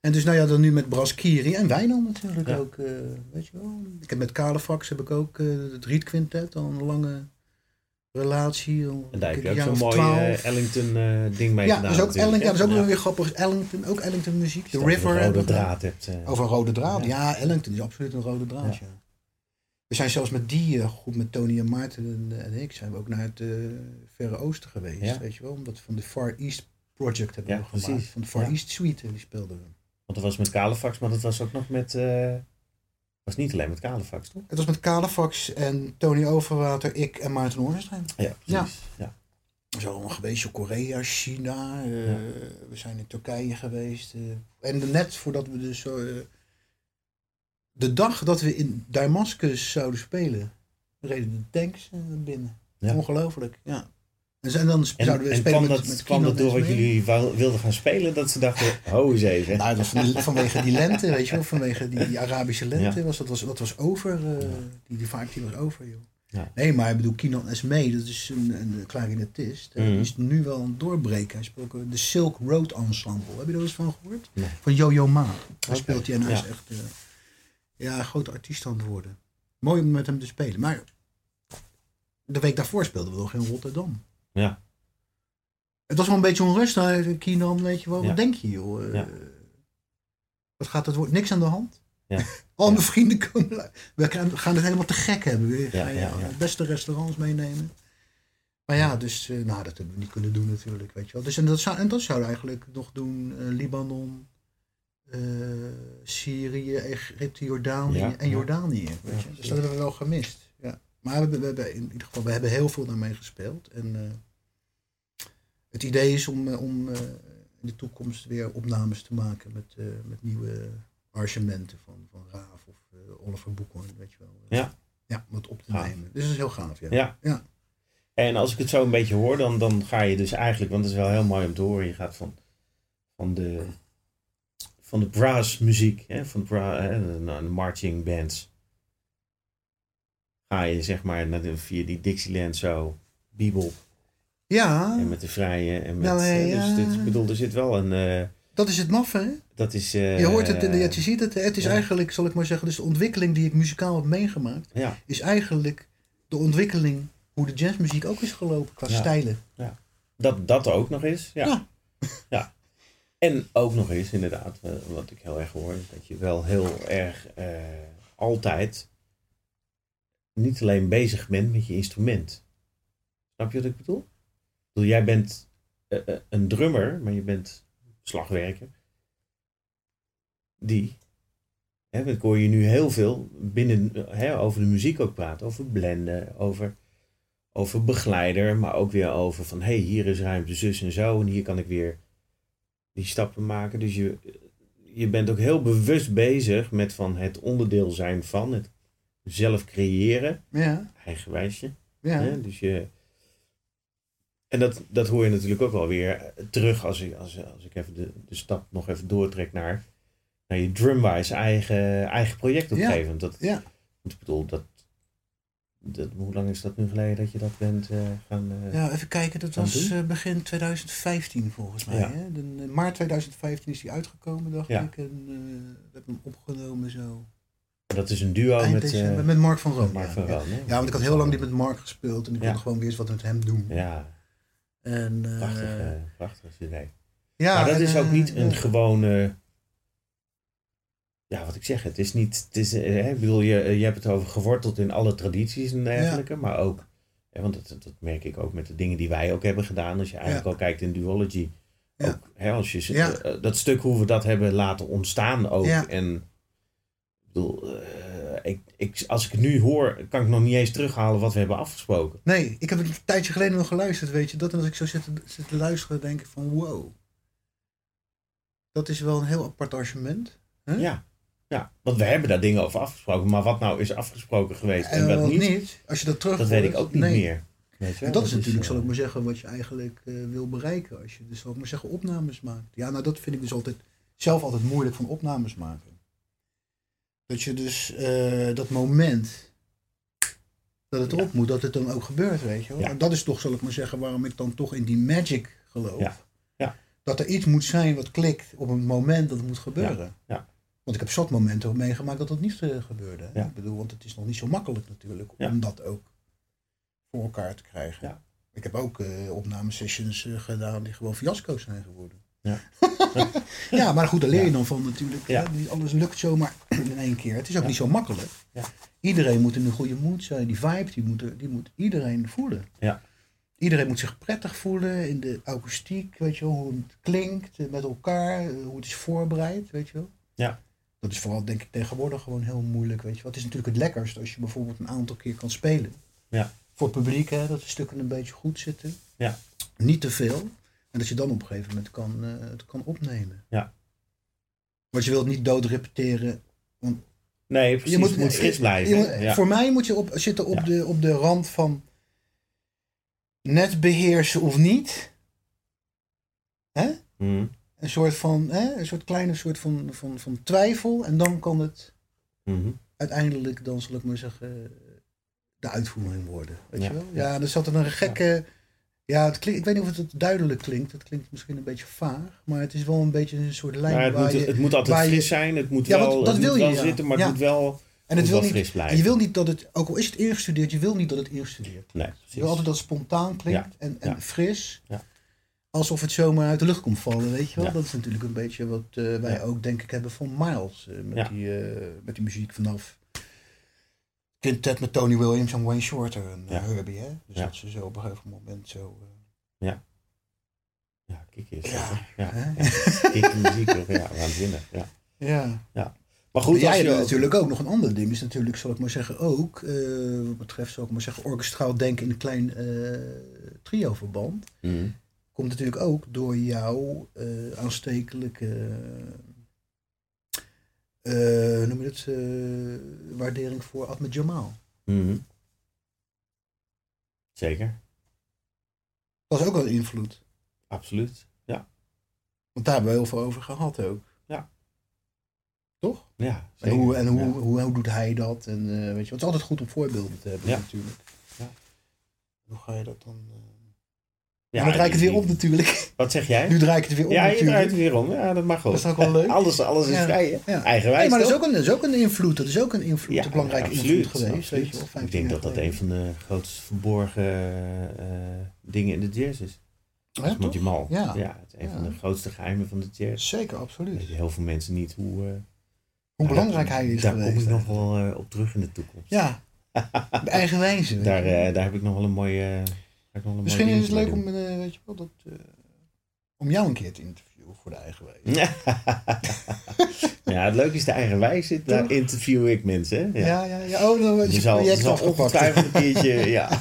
En dus nou ja, dan nu met Braskiri en Wijnand natuurlijk ook, eh, weet je wel. Ik heb met Kalefax heb ik ook eh, het Riet Quintet, al een lange relatie. al En daar heb een je ook zo'n mooi 12. eh, Ellington eh, ding mee ja, gedaan. is ook Ellington, ja, dat is ook weer grappig. Ellington, ook Ellington muziek. Je River. hebben rode draad hebt. Over een rode draad. Ja. Ja, Ellington is absoluut een rode draad. Ja. We zijn zelfs met die eh, groep, met Tony en Maarten en, en ik, zijn we ook naar het eh, Verre Oosten geweest. Ja. Weet je wel, omdat we van de Far East Project hebben Ja, we gemaakt. precies. Van de Far Ja. East Suite, die speelden we. Want dat was met Kalefax, maar dat was ook nog met... eh was niet alleen met Kalefax, toch? Het was met Kalefax en Tony Overwater, ik en Maarten Oornstein. Ja, precies. Ja. We zijn allemaal geweest in Korea, China. eh, We zijn in Turkije geweest. eh. en net voordat we dus zo... eh, de dag dat we in Damascus zouden spelen, reden de tanks eh, binnen. Ja. Ongelooflijk, ja. En, dan En, zouden we en spelen kwam, met, dat, met kwam dat door wat jullie wilden gaan spelen? Dat ze dachten, ho eens even. Nou, dat was van- vanwege die lente, weet je wel. Vanwege die, die Arabische lente. Ja. Was, dat, was, dat was over. eh, Ja. die, die vibe die was over, joh. Ja. Nee, maar ik bedoel, Kinan Esmee, dat is een, een klarinetist. Mhm. Die is nu wel het doorbreken. Hij speelt ook de Silk Road Ensemble. Heb je er eens van gehoord? Nee. Van Yo-Yo Ma. Daar Oké, speelt hij en hij is echt eh, ja, een grote artiest aan het worden. Mooi om met hem te spelen. Maar de week daarvoor speelden we nog in Rotterdam. Ja. Het was wel een beetje onrustig, Kinan, weet je wel. Ja. Wat denk je, joh? Eh, Ja. Wat gaat het worden? Niks aan de hand? Ja. Al mijn vrienden komen. We gaan het helemaal te gek hebben. We gaan ja, ja. de beste restaurants meenemen. Maar ja, dus eh, nou, dat hebben we niet kunnen doen natuurlijk, weet je wel. Dus, en, dat zou, en dat zouden we eigenlijk nog doen. eh, Libanon, Syrië, Egypte, Jordanië Ja, en ja. Jordanië. Weet je? Dus dat hebben we wel gemist. Ja. Maar we, hebben- in ieder geval, we hebben heel veel daarmee gespeeld. En eh, het idee is om, eh, om eh, in de toekomst weer opnames te maken met, eh, met nieuwe arrangementen van, van Raaf of eh, Oliver Boekhoorn, weet je wel. Ja. Ja, om het op te Gaaf. nemen. Dus dat is heel gaaf, ja. Ja. Ja. En als ik het zo een beetje hoor, dan, dan ga je dus eigenlijk, want het is wel heel mooi om te horen, je gaat van, van de, van de brass muziek, hè, van de, bra, hè, de, de marching bands, ga je zeg maar naar de, via die Dixieland zo, bebop, Ja, en met de vrije, en met, Nou, eh, hey, dus ja. dit, ik bedoel, er zit wel een, eh, dat is het maffe, hè? dat is... eh, Je hoort het, ja, je ziet het. Het is ja. eigenlijk, zal ik maar zeggen, dus de ontwikkeling die ik muzikaal heb meegemaakt, Ja, is eigenlijk de ontwikkeling hoe de jazzmuziek ook is gelopen qua Ja. stijlen. dat, dat ook nog eens, ja. Ja. En ook nog eens, inderdaad, eh, wat ik heel erg hoor, dat je wel heel erg eh, altijd niet alleen bezig bent met je instrument. Snap je wat ik bedoel? Ik bedoel, jij bent eh, een drummer, maar je bent slagwerker. Die, hè, ik hoor je nu heel veel binnen, hè, over de muziek ook praten, over blenden, over, over begeleider, maar ook weer over van, hé, hey, hier is ruimte zus en zo, en hier kan ik weer die stappen maken. Dus je, je bent ook heel bewust bezig met van het onderdeel zijn van, het zelf creëren, Ja, eigenwijsje. ja. Hè? Dus je, en dat, dat hoor je natuurlijk ook wel weer terug als ik, als, als ik even de, de stap nog even doortrek naar, naar je Drumwise eigen, eigen project op een Ja. gegeven moment. Dat, Ja. Ik bedoel, dat, dat, hoe lang is dat nu geleden dat je dat bent eh, gaan... eh, Ja, even kijken. Dat was eh, begin 2015 volgens mij. Ja. Hè? De, maart 2015 is die uitgekomen, dacht Ja. ik. En we hebben hem opgenomen zo. Dat is een duo Eind met, met Mark van Roon. Mark ja. van ja. Roon. hè? Ja, want ik had heel lang niet met Mark gespeeld en ik wilde gewoon weer eens wat met hem doen. Ja, En, prachtig, prachtig idee. ja, maar dat en, is ook niet een gewone. Ja, wat ik zeg, het is niet. Het is, eh, hè, ik bedoel, je, je hebt het over geworteld in alle tradities en dergelijke, maar ook. Hè, want dat, dat merk ik ook met de dingen die wij ook hebben gedaan. Als je eigenlijk Ja. al kijkt in duology. Ja. Ook, hè, als je, eh, dat stuk hoe we dat hebben laten ontstaan ook. En ik bedoel, eh, ik, ik, als ik het nu hoor, kan ik nog niet eens terughalen wat we hebben afgesproken. Nee, ik heb het een tijdje geleden nog geluisterd, weet je. Dat en als ik zo zit, te- zit te luisteren, denk ik van wow. Dat is wel een heel apart argument. Huh? Ja. Ja, want we hebben daar dingen over afgesproken. Maar wat nou is afgesproken geweest en, En wat wat niet, niet, als je dat terug dat weet ik ook niet nee. meer. Weet je wel? En dat is natuurlijk, eh, zal ik maar zeggen, wat je eigenlijk eh, wil bereiken. Als je dus, zal ik maar zeggen, opnames maakt. Ja, nou dat vind ik dus altijd, zelf altijd moeilijk van opnames maken. Dat je dus eh, dat moment dat het erop moet, dat het dan ook gebeurt, weet je wel. Ja. En dat is toch, zal ik maar zeggen, waarom ik dan toch in die magic geloof. Ja. Ja. Dat er iets moet zijn wat klikt op een moment dat het moet gebeuren. Ja. Want ik heb zat momenten ook meegemaakt dat dat niet eh, gebeurde. Ja. Ik bedoel, want het is nog niet zo makkelijk natuurlijk Ja. om dat ook voor elkaar te krijgen. Ja. Ik heb ook eh opnamesessions eh, gedaan die gewoon fiasco's zijn geworden. Ja. ja, maar goed, daar leer je dan van natuurlijk. Ja. hè. Niet alles lukt zomaar in één keer. Het is ook niet zo makkelijk. Ja. Iedereen moet in een goede mood zijn. Die vibe, die moet, die moet iedereen voelen. Ja. Iedereen moet zich prettig voelen in de akoestiek, weet je wel, hoe het klinkt met elkaar, hoe het is voorbereid, weet je wel. Ja. Dat is vooral, denk ik, tegenwoordig gewoon heel moeilijk, weet je. Het is natuurlijk het lekkerst als je bijvoorbeeld een aantal keer kan spelen. Ja. Voor het publiek, hè, dat de stukken een beetje goed zitten. Ja. Niet te veel. En dat je dan op een gegeven moment kan, eh, het kan opnemen. Ja. Want je wilt niet dood repeteren. Nee, precies. Je moet, moet fris blijven. moet- ja. Voor mij moet je op, zitten op, Ja. de, op de rand van net beheersen of niet. Hè? Mhm. Een soort van, hè? een soort kleine soort van, van, van twijfel. En dan kan het Mhm. uiteindelijk, dan zal ik maar zeggen, de uitvoering worden. Weet Ja. je wel? Ja, er zat er een gekke... Ja, het klinkt, ik weet niet of het duidelijk klinkt. Het klinkt misschien een beetje vaag. Maar het is wel een beetje een soort lijn Maar het waar moet, je... het moet altijd je- fris zijn. Het moet Ja, wel, dat het wil moet je, wel ja. zitten, maar het moet wel, en het wil niet, fris en blijven. je wil niet dat het, ook al is het ingestudeerd, je wil niet dat het ingestudeerd. Nee, Je precies. wil altijd dat het spontaan klinkt en, en Ja. fris. Ja. Alsof het zomaar uit de lucht komt vallen, weet je wel. Ja. Dat is natuurlijk een beetje wat eh, wij Ja. ook denk ik hebben van Miles. eh, met, Ja. die, eh, met die muziek vanaf Quintet met Tony Williams en Wayne Shorter en Ja. Herbie. Hè? Dus Ja. dat ze zo op een gegeven moment zo... eh, Ja, kijk eens. Ja. Ja, ja. Kijk, muziek, ja, waanzinnig. Ja. ja. Maar goed, Jij als je hebt ook- natuurlijk ook nog een ander ding. Is natuurlijk, zal ik maar zeggen, ook wat betreft, zal ik maar zeggen, orkestraal denken in een klein trio-verband. Mhm. Komt natuurlijk ook door jouw eh, aanstekelijke, eh, noem je het, eh, waardering voor Ahmed Jamal. Mhm. Zeker, Dat is ook wel een invloed. absoluut. Ja, Want daar hebben we heel veel over gehad ook. Ja. Toch? ja En, hoe, en hoe, Ja. hoe, hoe doet hij dat? En weet je, want het is altijd goed om voorbeelden te hebben Ja. natuurlijk. Ja. Hoe ga je dat dan... Ja, maar dan draai ik het weer om natuurlijk. Wat zeg jij? Nu draai ik het weer om ja, je draait het weer om. Ja, dat mag wel. Dat is ook wel leuk? alles, alles is vrij? Ja. Eigenwijs, Nee, maar dat is, ook een, dat is ook een invloed. Dat is ook een invloed, Ja, een belangrijke invloed geweest. Weet je wel, Ik 15 denk dat dat een van de grootste verborgen eh, dingen in de jazz is. Dat is Monty toch? Mal. Ja. Ja. het is een van de grootste geheimen van de jazz. Zeker, absoluut. Heel veel mensen niet hoe... eh, Hoe daar- belangrijk hij is Daar geweest. kom ik nog wel eh, op terug in de toekomst. Ja, op eigen wijze. weet Daar, daar heb ik nog wel een mooie... Misschien is het leuk om, eh, weet je wel, dat, eh, om jou een keer te interviewen voor de eigen wijze. ja, het leuke is de eigen zit. Daar interview ik mensen. hè? Ja. Ja, ja, ja. Oh, dan Je zal, je project zal ongetwijfeld een keertje, ja.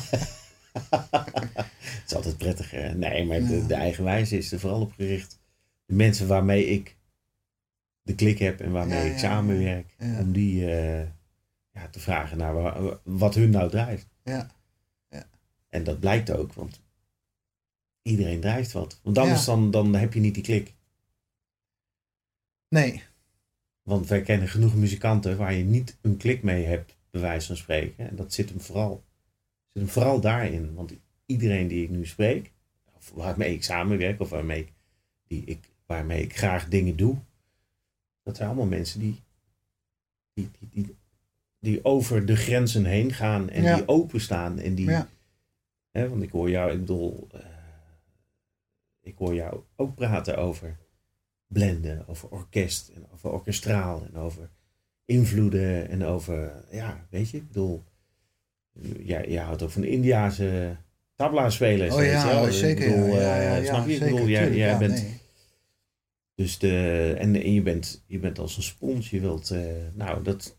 het is altijd prettig. hè? Nee, maar de, Ja. de eigen wijze is er vooral op gericht. De mensen waarmee ik de klik heb en waarmee ik samenwerk. Om die eh, ja, te vragen naar wa- wat hun nou drijft. Ja. Ja. En dat blijkt ook, want iedereen drijft wat. Want Ja. anders dan, dan heb je niet die klik. Nee, Want wij kennen genoeg muzikanten waar je niet een klik mee hebt, bij wijze van spreken. En dat zit hem vooral, zit hem vooral daarin. Want iedereen die ik nu spreek, of waarmee ik samenwerk, of waarmee ik, die ik, waarmee ik graag dingen doe, dat zijn allemaal mensen die, die, die, die, die over de grenzen heen gaan en Ja. die openstaan. En die, Ja. Want ik hoor jou, ik bedoel, eh, ik hoor jou ook praten over blenden, over orkest en over orkestraal en over invloeden en over, ja, weet je, ik bedoel, jij, jij houdt ook van de Indiaanse tabla spelers. oh ja, zeker. Ik bedoel, ja, ja, ja, eh, ja, snap je? Ik bedoel, jij, tuurlijk, jij ja, bent, nee. dus de, en, en je bent, je bent als een spons, je wilt, eh, nou, dat,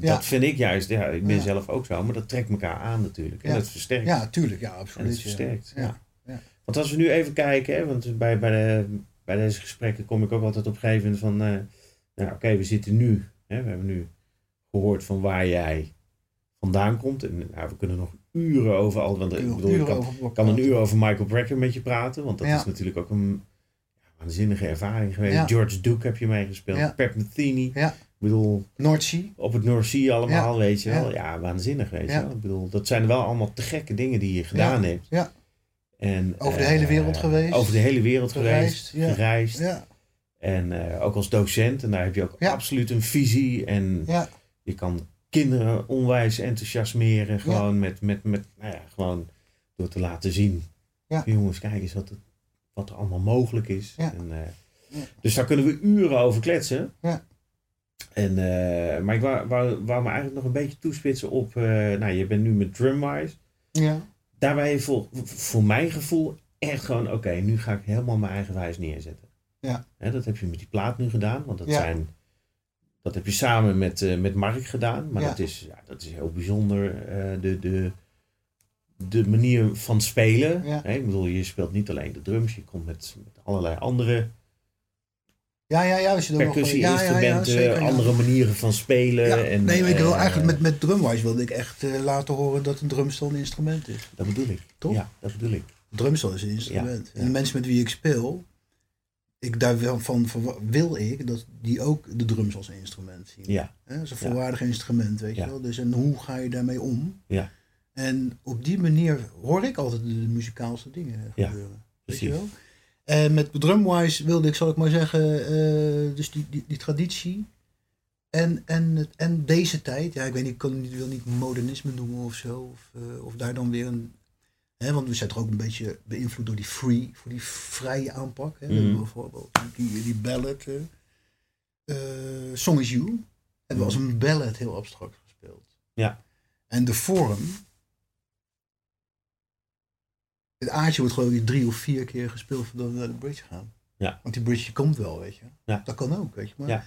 Ja. Dat vind ik juist, ja, ik ben Ja. zelf ook zo, maar dat trekt elkaar aan natuurlijk. En dat versterkt. Ja, tuurlijk, ja, en absoluut. het versterkt. Ja. Want als we nu even kijken, hè, want bij, bij, de, bij deze gesprekken kom ik ook altijd op een gegeven moment van, eh, nou oké, we zitten nu, hè, we hebben nu gehoord van waar jij vandaan komt. En nou, we kunnen nog uren over al, want ik Uren- bedoel, ik kan, ik kan een uur over Michael Brecker met je praten, want dat is natuurlijk ook een waanzinnige ervaring geweest. Ja. George Duke heb je meegespeeld, Ja. Pat Metheny. Ja. Ik bedoel, Noordzee. op het Sea allemaal, weet je wel. Ja. Ja, waanzinnig, weet Ja. je wel. Ik bedoel, dat zijn wel allemaal te gekke dingen die je gedaan hebt. Ja. En, Over de eh, hele wereld geweest. Over de hele wereld Gereisd, geweest, gereisd. Ja, En eh, ook als docent, en daar heb je ook absoluut een visie. En je kan kinderen onwijs enthousiasmeren. Gewoon met, met, met, nou ja, gewoon door te laten zien. Ja. Jongens, kijk eens wat, het, wat er allemaal mogelijk is. En, eh, Ja. Dus daar kunnen we uren over kletsen. Ja. En, eh, maar ik wou, wou, wou me eigenlijk nog een beetje toespitsen op... eh, nou, je bent nu met Drumwise. ja. Daar ben je voor, voor mijn gevoel echt gewoon... Oké, nu ga ik helemaal mijn eigen wijs neerzetten. Ja. Hè, dat heb je met die plaat nu gedaan. Want dat Ja. zijn... Dat heb je samen met, eh, met Mark gedaan. Maar Ja. dat, is, ja, dat is heel bijzonder. de, de, de manier van spelen. Ja. Hè, ik bedoel, je speelt niet alleen de drums. Je komt met, met allerlei andere Ja, ja, ja. Als je er nog- percussie-instrumenten. ja, ja, andere manieren van spelen. En, nee, maar ik wil eh, eigenlijk met, met Drumwise wilde ik echt eh, laten horen dat een drumstel een instrument is. Dat bedoel ik. Toch? Ja, dat bedoel ik. Drumstel is een instrument. En de mensen met wie ik speel, ik daar wel van, van wil ik dat die ook de drums als een instrument zien. Ja, Dat is een volwaardig instrument, weet je wel. Dus en hoe ga je daarmee om? Ja. En op die manier hoor ik altijd de, muzikaalse dingen gebeuren. Weet je precies. wel? En met Drumwise wilde ik, zal ik maar zeggen, eh, dus die, die, die traditie. En, en, en deze tijd, ja, ik weet niet, ik kan, wil niet modernisme noemen of zo. Of, eh, of daar dan weer een. Hè, want we zijn toch ook een beetje beïnvloed door die free, voor die vrije aanpak. Hè. Hebben bijvoorbeeld die, die ballad, eh Song is You. Hebben we als een ballad heel abstract gespeeld. Ja. En de vorm. Het aardje wordt geloof ik drie of vier keer gespeeld voordat we naar de bridge gaan. Ja. Want die bridge komt wel, weet je. Ja. Dat kan ook, weet je. Maar Ja.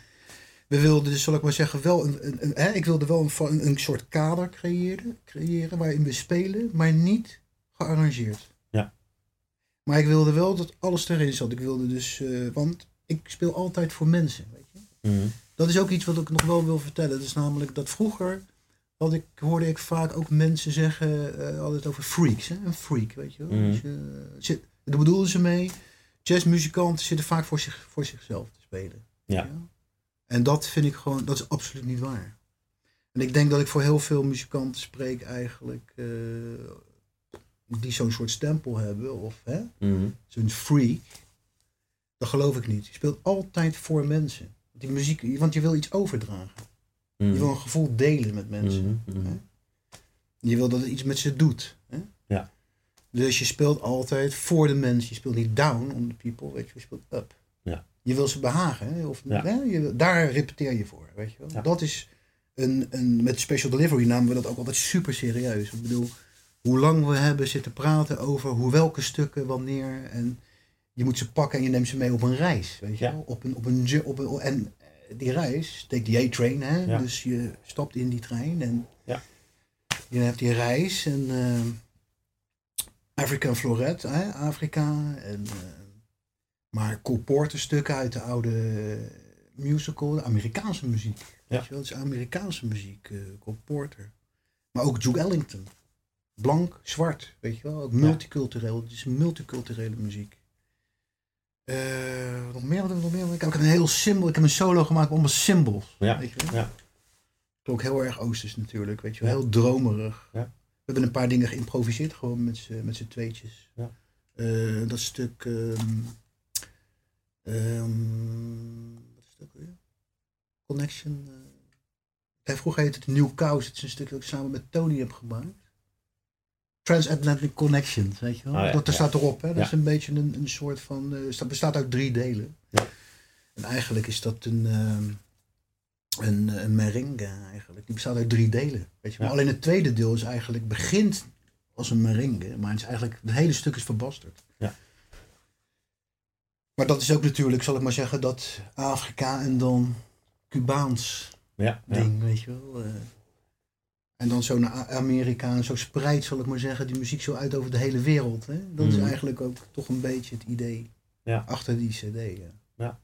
we wilden dus, zal ik maar zeggen, wel een, een, een- hè, ik wilde wel een, een, een soort kader creëren, creëren waarin we spelen, maar niet gearrangeerd. Ja. Maar ik wilde wel dat alles erin zat. Ik wilde dus, eh, want ik speel altijd voor mensen, weet je. Mhm. Dat is ook iets wat ik nog wel wil vertellen. Dat is namelijk dat vroeger had ik, hoorde ik vaak ook mensen zeggen, eh altijd over freaks. Hè? Een freak, weet je wel. Mhm. Dus, eh, zit, daar bedoelden ze mee. Jazzmuzikanten zitten vaak voor, zich, voor zichzelf te spelen. Ja. En dat vind ik gewoon, dat is absoluut niet waar. En ik denk dat ik voor heel veel muzikanten spreek eigenlijk, eh, die zo'n soort stempel hebben, of hè, Mhm. zo'n freak. Dat geloof ik niet. Je speelt altijd voor mensen. Die muziek, want je wil iets overdragen. Mhm. Je wil een gevoel delen met mensen. Mhm. Mhm. Hè? Je wil dat het iets met ze doet. Hè? Ja. Dus je speelt altijd voor de mensen. Je speelt niet down on the people, weet je, je speelt up. Ja. Je wil ze behagen. Hè? Of, Ja. hè? Je, daar repeteer je voor, weet je wel. Ja. Dat is een, een, met special delivery namen we dat ook altijd super serieus. Ik bedoel, hoe lang we hebben zitten praten over hoe welke stukken, wanneer. En je moet ze pakken en je neemt ze mee op een reis, weet je Ja. wel. Op een, op een, op een, en die reis, take the A-train, hè. Ja. Dus je stapt in die trein en Ja. je hebt die reis en eh African Floret, hè, Afrika. En, eh, maar Cole Porter stukken uit de oude musical, de Amerikaanse muziek. Ja. Weet je wel, het is Amerikaanse muziek, eh Cole Porter. Maar ook Duke Ellington. Blank, zwart, weet je wel. Ook multicultureel. Het is multiculturele muziek. Eh, nog meer, wat nog meer? Ik heb ook een heel symbool. Ik heb een solo gemaakt met allemaal symbols. Ja, Weet je wel? ja. Ook heel erg oosters natuurlijk, weet je wel. Heel dromerig. Ja. We hebben een paar dingen geïmproviseerd, gewoon met z'n met z'n tweetjes. Ja. Eh, dat stuk... ehm ehm, wat is het ook weer? Connection. eh. Vroeger heette het New Cows. Het is een stuk dat ik samen met Tony heb gemaakt. Transatlantic Connection, weet je wel. Ah, ja, dat er ja. staat erop, hè. Dat Ja. is een beetje een, een soort van... eh, het bestaat uit drie delen. Ja. En eigenlijk is dat een... ehm, een, eh, een merengue eigenlijk. Die bestaat uit drie delen. Weet je? Maar Ja. alleen het tweede deel is eigenlijk, begint als een merengue, maar het is eigenlijk, het hele stuk is verbasterd. Ja. Maar dat is ook natuurlijk, zal ik maar zeggen, dat Afrika en dan Cubaans Ja, ja. ding, weet je wel. En dan zo naar Amerika en zo spreidt, zal ik maar zeggen, die muziek zo uit over de hele wereld. Hè? Dat is Mhm. eigenlijk ook toch een beetje het idee Ja. achter die cd. Ja.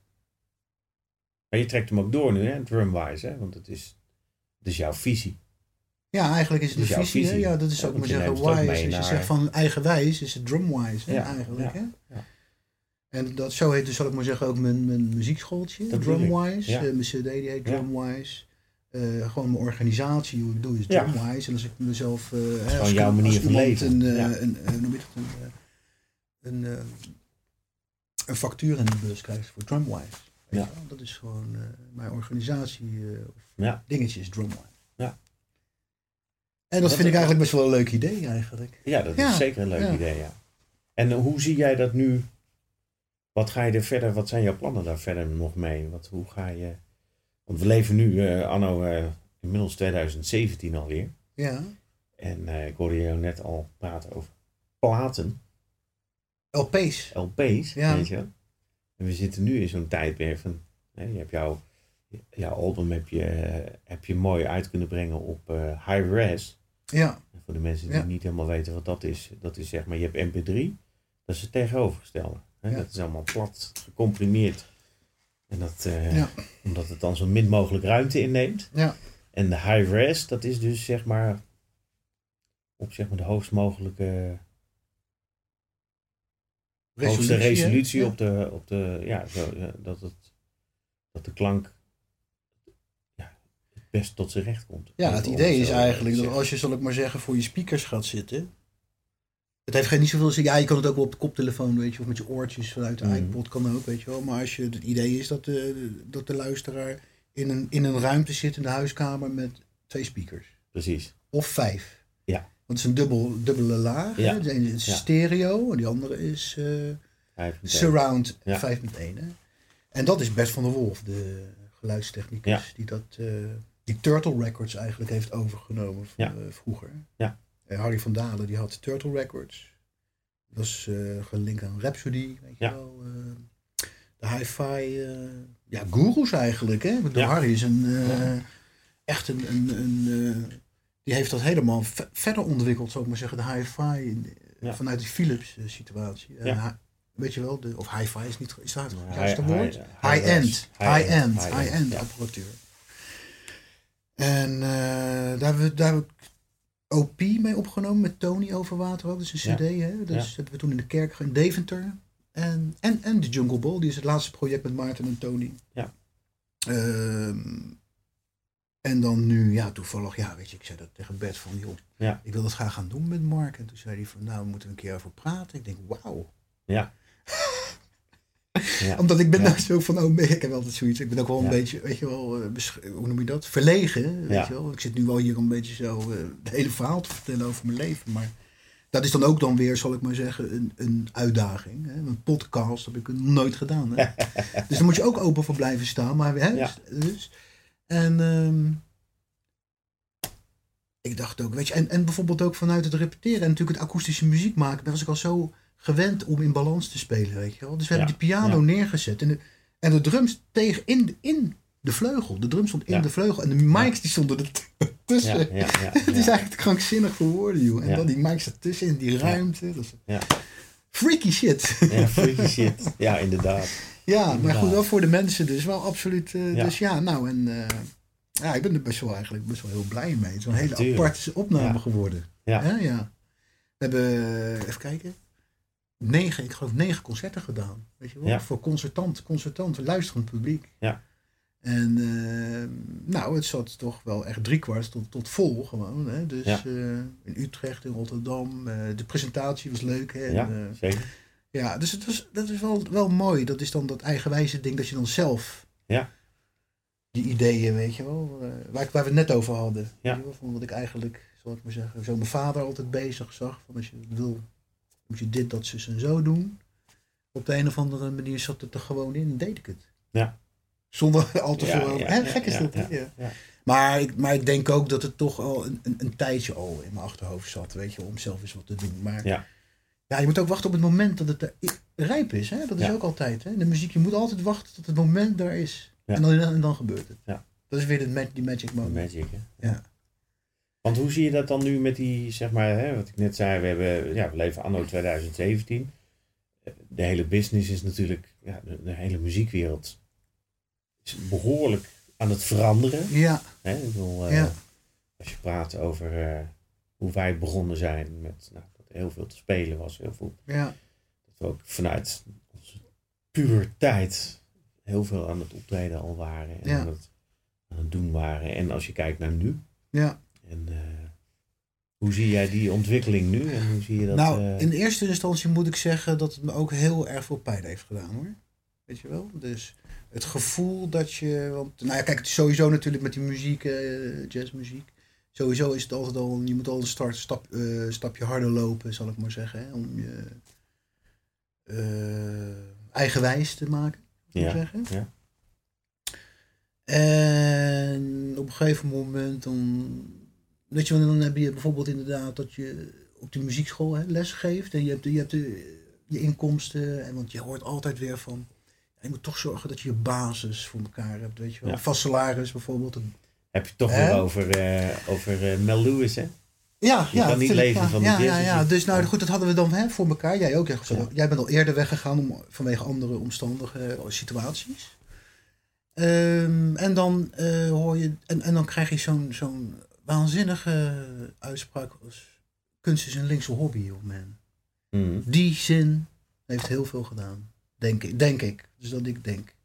Maar je trekt hem ook door nu, hè, drumwise, hè? Want het is, het is jouw visie. Ja, eigenlijk is het een jouw visie. hè. visie. Ja, dat is Ja, ook maar zeggen wise. Als je naar- zegt van eigenwijs, is het drumwise hè, Ja, eigenlijk. ja, Hè? ja. En dat, zo heet dus, zal ik maar zeggen, ook mijn, mijn muziekschooltje. Dat. Drumwise. Ja. Eh, mijn cd die heet Ja. Drumwise. Eh, gewoon mijn organisatie, hoe ik doe, is Ja. Drumwise. En als ik mezelf... hè, gewoon jouw manier als van leven. Een, eh, Ja. een, dat? Een, een, eh, een factuur in de bus krijgt voor Drumwise. Ja. Dat is gewoon mijn organisatie. of Ja. dingetje is Drumwise. Ja. En dat Wat vind ik een- eigenlijk best wel een leuk idee eigenlijk. Ja, dat is zeker een leuk idee, ja. En hoe zie jij dat nu? Wat ga je er verder, wat zijn jouw plannen daar verder nog mee? Wat, hoe ga je... Want we leven nu, eh, anno eh, inmiddels 2017 alweer. Ja. En eh, ik hoorde je net al praten over platen, LP's. LP's, Ja. weet je. En we zitten nu in zo'n tijdperk van... Hè, je hebt jouw, jouw album heb je, heb je mooi uit kunnen brengen op eh, high res. Ja. En voor de mensen die Ja. niet helemaal weten wat dat is, dat is zeg maar, je hebt MP3, dat is het tegenovergestelde. Hè? Ja. Dat is allemaal plat, gecomprimeerd. En dat, eh, Ja. omdat het dan zo min mogelijk ruimte inneemt. Ja. En de high res, dat is dus zeg maar op zeg maar de hoogst mogelijke hoogste hè? resolutie Ja. op de, op de ja, zo, dat, het, dat de klank ja, het best tot zijn recht komt. Ja, het idee is eigenlijk dat als je, zal ik maar zeggen, voor je speakers gaat zitten. Het heeft geen niet zoveel zin. Ja, je kan het ook wel op de koptelefoon, weet je, of met je oortjes vanuit de Mhm. iPod kan ook, weet je wel. Maar als je, het idee is dat de, dat de luisteraar in een, in een ruimte zit in de huiskamer met twee speakers. Precies. Of vijf. Ja. Want het is een dubbel, dubbele laag. Ja. Hè? De ene is Ja. stereo en die andere is meteen- surround Ja. 5.1. Hè? En dat is Bert van der Wolf, de geluidstechnicus, die dat, eh, die Turtle Records eigenlijk heeft overgenomen v- Ja. eh, vroeger. Ja. En Harry van Dalen, die had Turtle Records. Dat is eh, gelinkt aan Rhapsody, weet je Ja. wel. eh, de hi-fi, eh, ja, gurus eigenlijk. Hè? Ja. Harry is een, eh, Ja. echt een, een, een eh, die heeft dat helemaal ve- verder ontwikkeld, zou ik maar zeggen, de hi-fi, eh, Ja. vanuit die Philips eh, situatie. Ja. Weet je wel, de, of hi-fi is niet, is dat het juiste woord? high- High-end, high-end, High-end, apparatuur. En eh, daar, hebben we, daar heb ik OP mee opgenomen met Tony Overwater ook. Dat is een Ja. cd, hè? Dus dat hebben we toen in de kerk in Deventer. En, en, en de Jungle Ball, die is het laatste project met Maarten en Tony. Ja. Ehm, en dan nu, ja, toevallig, ja, weet je, ik zei dat tegen Bert van, joh, Ja. ik wil dat graag gaan doen met Mark. En toen zei hij van, nou, we moeten een keer over praten. Ik denk, wauw. Ja. Ja. Omdat ik ben nou zo van, oh, ik heb altijd zoiets. Ik ben ook wel een beetje, weet je wel, eh, hoe noem je dat? Verlegen, weet je wel. Ik zit nu wel hier een beetje zo eh het hele verhaal te vertellen over mijn leven. Maar dat is dan ook dan weer, zal ik maar zeggen, een, een uitdaging. Hè? Een podcast heb ik nooit gedaan. Hè? dus daar moet je ook open voor blijven staan. Maar, hè? Ja. dus, en ehm, ik dacht ook, weet je, en, en bijvoorbeeld ook vanuit het repeteren en natuurlijk het akoestische muziek maken, daar was ik al zo gewend om in balans te spelen, weet je wel. Dus we Ja, hebben die piano ja. neergezet en de, en de drums tegen in, de- in de vleugel. De drum stond in Ja. de vleugel en de mics die stonden er tussen. Het is eigenlijk krankzinnig voor woorden, joh. En dan die mics ertussen in die ruimte. Dat is freaky shit. Ja, freaky shit. Ja, inderdaad. Ja, maar goed, wel voor de mensen dus wel absoluut. eh. Dus ja, nou en eh, ja, ik ben er best wel eigenlijk best wel heel blij mee. Het is een hele aparte opname geworden. Ja. Ja. We hebben, even kijken, negen, ik geloof negen concerten gedaan. Weet je wel? Ja. Voor concertant, concertant, luisterend publiek. Ja. En eh, nou, het zat toch wel echt driekwart tot, tot vol gewoon. Hè? Dus Ja. eh, in Utrecht, in Rotterdam. eh, de presentatie was leuk. Hè? Ja, zeker. ja, dus het was, dat is wel, wel mooi. Dat is dan dat eigenwijze ding dat je dan zelf Ja. die ideeën, weet je wel, waar, waar we het net over hadden. Ja. Weet je wel, Van wat ik eigenlijk, zal ik maar zeggen, zo mijn vader altijd bezig zag. Van als je wil, moet je dit, dat, zus en zo doen. Op de een of andere manier zat het er gewoon in en deed ik het. Ja. Zonder al te Ja, veel. ja, hè, ja, gek is ja, dat, ja, Ja. ja. Maar, ik, maar ik denk ook dat het toch al een, een, een tijdje al in mijn achterhoofd zat, weet je, om zelf eens wat te doen. Maar Ja. ja, je moet ook wachten op het moment dat het er rijp is. Hè? Dat is Ja. ook altijd. Hè? De muziek, je moet altijd wachten tot het moment daar is. Ja. En, dan, en dan gebeurt het. Dat is weer de, die magic moment. Magic, hè? Ja. Want hoe zie je dat dan nu met die, zeg maar, hè, wat ik net zei, we, hebben, ja, we leven anno 2017. De hele business is natuurlijk, ja, de, de hele muziekwereld is behoorlijk aan het veranderen. Ja, Hè? Ik bedoel, eh, als je praat over eh, hoe wij begonnen zijn met nou, dat heel veel te spelen was, heel veel, ja, dat we ook vanuit onze puberteit heel veel aan het optreden al waren en Ja. aan, het, aan het doen waren. En als je kijkt naar nu, ja. En eh, hoe zie jij die ontwikkeling nu? En hoe zie je dat? nou, eh, in eerste instantie moet ik zeggen dat het me ook heel erg veel pijn heeft gedaan hoor. Weet je wel? Dus het gevoel dat je. Want, nou ja, kijk, het is sowieso natuurlijk met die muziek, eh, jazzmuziek. Sowieso is het altijd al. Je moet al een start, stap, stapje harder lopen, zal ik maar zeggen. Hè, om je eh, eigenwijs te maken. moet ik ja, zeggen. ja. En op een gegeven moment dan, weet je, dan heb je bijvoorbeeld inderdaad dat je op die muziekschool hè, les geeft en je hebt, je hebt de, je inkomsten en want je hoort altijd weer van, je moet toch zorgen dat je je basis voor elkaar hebt, weet je wel. Ja. Vast salaris bijvoorbeeld. Heb je toch Hè? weer over, eh, over eh, Mel Lewis, hè? Ja, Je kan niet leven ja, van de ja, jazz, ja, dus ja. je- Dus nou goed, dat hadden we dan hè, voor elkaar. Jij ook. Ja. jij bent al eerder weggegaan om, vanwege andere omstandige situaties. Ehm, en dan eh, hoor je, en, en dan krijg je zo'n zo'n waanzinnige uitspraak als kunst is een linkse hobby, joh man. Mhm. Die zin heeft heel veel gedaan. Denk ik. Denk ik. Dus dat ik denk.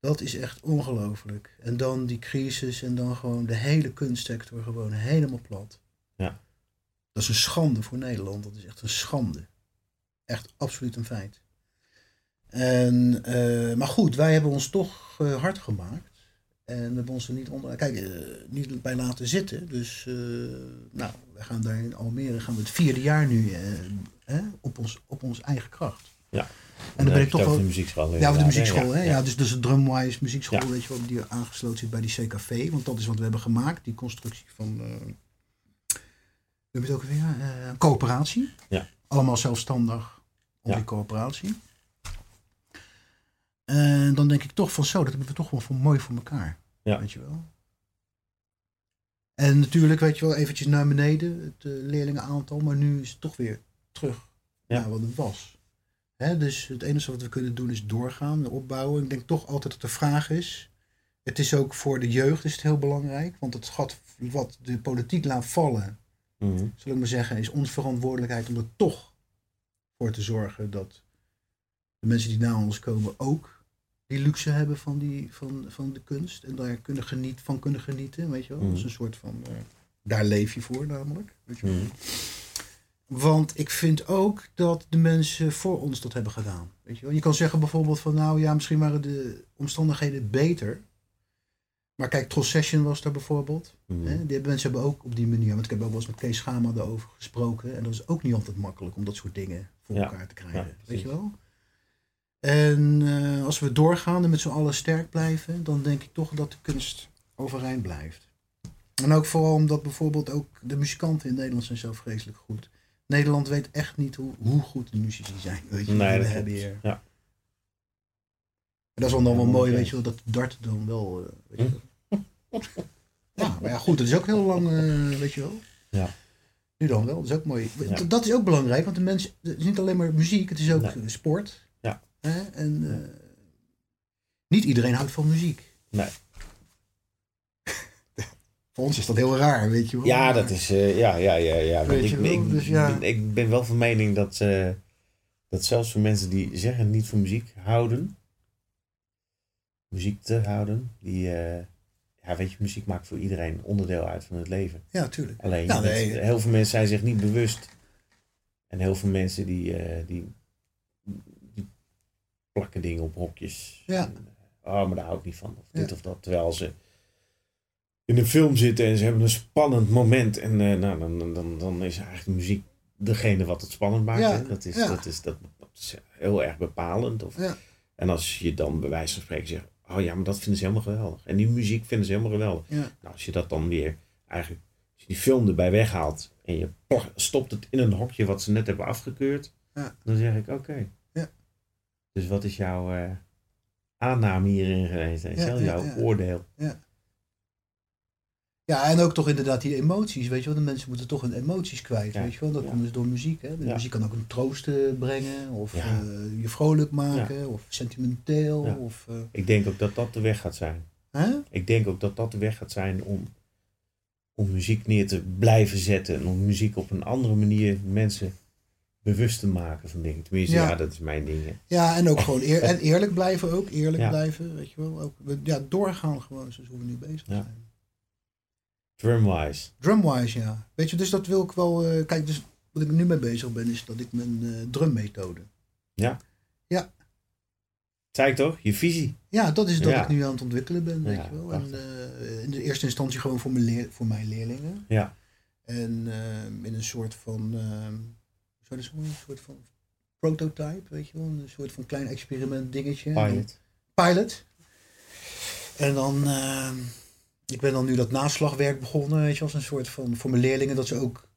Dat is echt ongelooflijk. En dan die crisis en dan gewoon de hele kunstsector gewoon helemaal plat. Ja. Dat is een schande voor Nederland. Dat is echt een schande. Echt absoluut een feit. En, eh, maar goed, wij hebben ons toch eh, hard gemaakt. En we hebben ons er niet onder, kijk, eh, niet bij laten zitten. Dus, eh, nou, we gaan daar in Almere, gaan we het vierde jaar nu eh, op, ons, op onze eigen kracht. Ja. En dan ben ik toch wel. de muziekschool. Ja, de muziekschool, hè? Ja, dus, dus de Drumwise muziekschool, weet je wel, die aangesloten zit bij die CKV. Want dat is wat we hebben gemaakt, die constructie van. eh we hebben het ook weer, eh, een coöperatie. Ja. Allemaal zelfstandig Ja. die coöperatie. En dan denk ik toch van zo, dat hebben we toch wel voor, mooi voor elkaar. Ja. Weet je wel. En natuurlijk, weet je wel, eventjes naar beneden, het eh, leerlingenaantal. Maar nu is het toch weer terug Ja. naar wat het was. Hè, dus het enige wat we kunnen doen is doorgaan, opbouwen. Ik denk toch altijd dat de vraag is. Het is ook voor de jeugd is het heel belangrijk. Want het gat wat de politiek laat vallen, Mhm. zal ik maar zeggen, is onze verantwoordelijkheid om er toch voor te zorgen dat de mensen die na ons komen ook die luxe hebben van, die, van, van de kunst. En daar kunnen geniet, van kunnen genieten, weet je wel. Dat is Mhm. een soort van, eh, daar leef je voor namelijk. Weet je wel. Mhm. Want ik vind ook dat de mensen voor ons dat hebben gedaan. Weet je, wel? je kan zeggen bijvoorbeeld van nou ja, misschien waren de omstandigheden beter. Maar kijk, Trossession was daar bijvoorbeeld. Mhm. Hè? Die mensen hebben ook op die manier, want ik heb ook wel eens met Kees Schama daarover gesproken. En dat is ook niet altijd makkelijk om dat soort dingen voor Ja. elkaar te krijgen. Ja, weet je wel? En eh, als we doorgaan en met z'n allen sterk blijven, dan denk ik toch dat de kunst overeind blijft. En ook vooral omdat bijvoorbeeld ook de muzikanten in Nederland zijn zo vreselijk goed. Nederland weet echt niet hoe, hoe goed de muzici zijn. Weet je, Nee, dat we hebben hier. Ja. En dat is dan, dan wel Ja, mooi, weet je wel, dat Dart dan wel. eh, weet je wel. Ja, maar ja, goed, dat is ook heel lang, eh, weet je wel. Ja. Nu dan wel, dat is ook mooi. Ja. Dat is ook belangrijk, want de mensen, het is niet alleen maar muziek, het is ook Nee. sport. Hè? En eh, niet iedereen houdt van muziek. Nee. Voor ons is dat heel raar, weet je wel. Ja, dat is. eh, ja, ja, ja. ja. Weet ik, je wel, ik, dus ja. ben, ik ben wel van mening dat, eh, dat zelfs voor mensen die zeggen niet van muziek houden, muziek te houden, die. ja, weet je, muziek maakt voor iedereen onderdeel uit van het leven. Ja, tuurlijk. Alleen, Ja, nee. heel veel mensen zijn zich niet bewust. En heel veel mensen die, die, die plakken dingen op hokjes. Ja. En, eh, oh, maar daar hou ik niet van. Of dit Ja. of dat. Terwijl ze in een film zitten en ze hebben een spannend moment. En eh, nou, dan, dan, dan, dan is eigenlijk de muziek degene wat het spannend maakt. Ja, hè. Dat, is, ja. dat, is, dat, dat is heel erg bepalend. Of, Ja. En als je dan bij wijze van spreken zegt... Oh ja, maar dat vinden ze helemaal geweldig. En die muziek vinden ze helemaal geweldig. Ja. Nou, als je dat dan weer eigenlijk, als je die film erbij weghaalt en je stopt het in een hokje wat ze net hebben afgekeurd, Ja. dan zeg ik oké. Dus wat is jouw eh, aanname hierin geweest. Ja, ja, jouw ja. oordeel. Ja, en ook toch inderdaad die emoties, weet je wel. De mensen moeten toch hun emoties kwijt, Ja, weet je wel. Dat ja. komt dus door muziek, hè. De Ja. muziek kan ook een troost eh, brengen, of Ja. eh, je vrolijk maken, of sentimenteel, Ja. of... Ik denk ook dat dat de weg gaat zijn. Ik denk ook dat dat de weg gaat zijn om, om muziek neer te blijven zetten. En om muziek op een andere manier mensen bewust te maken van dingen. Tenminste, ja, Ja. dat is mijn ding. hè. Ja, en ook gewoon eer, en eerlijk blijven ook, eerlijk Ja. blijven, weet je wel. Ook, ja, doorgaan gewoon zoals hoe we nu bezig Ja. zijn. Drumwise. Drumwise, ja. Weet je, dus dat wil ik wel... eh, kijk, dus wat ik nu mee bezig ben, is dat ik mijn eh, drummethode... Zei ik toch? Je visie. Ja, dat is dat Ja. ik nu aan het ontwikkelen ben, weet Ja, je wel. En eh, in de eerste instantie gewoon voor mijn, leer, voor mijn leerlingen. Ja. En eh, in een soort van... Een soort van prototype, weet je wel. Een soort van klein experiment dingetje. Pilot. pilot. En dan, eh, ik ben dan nu dat naslagwerk begonnen, weet je, als een soort van, voor mijn leerlingen, dat ze ook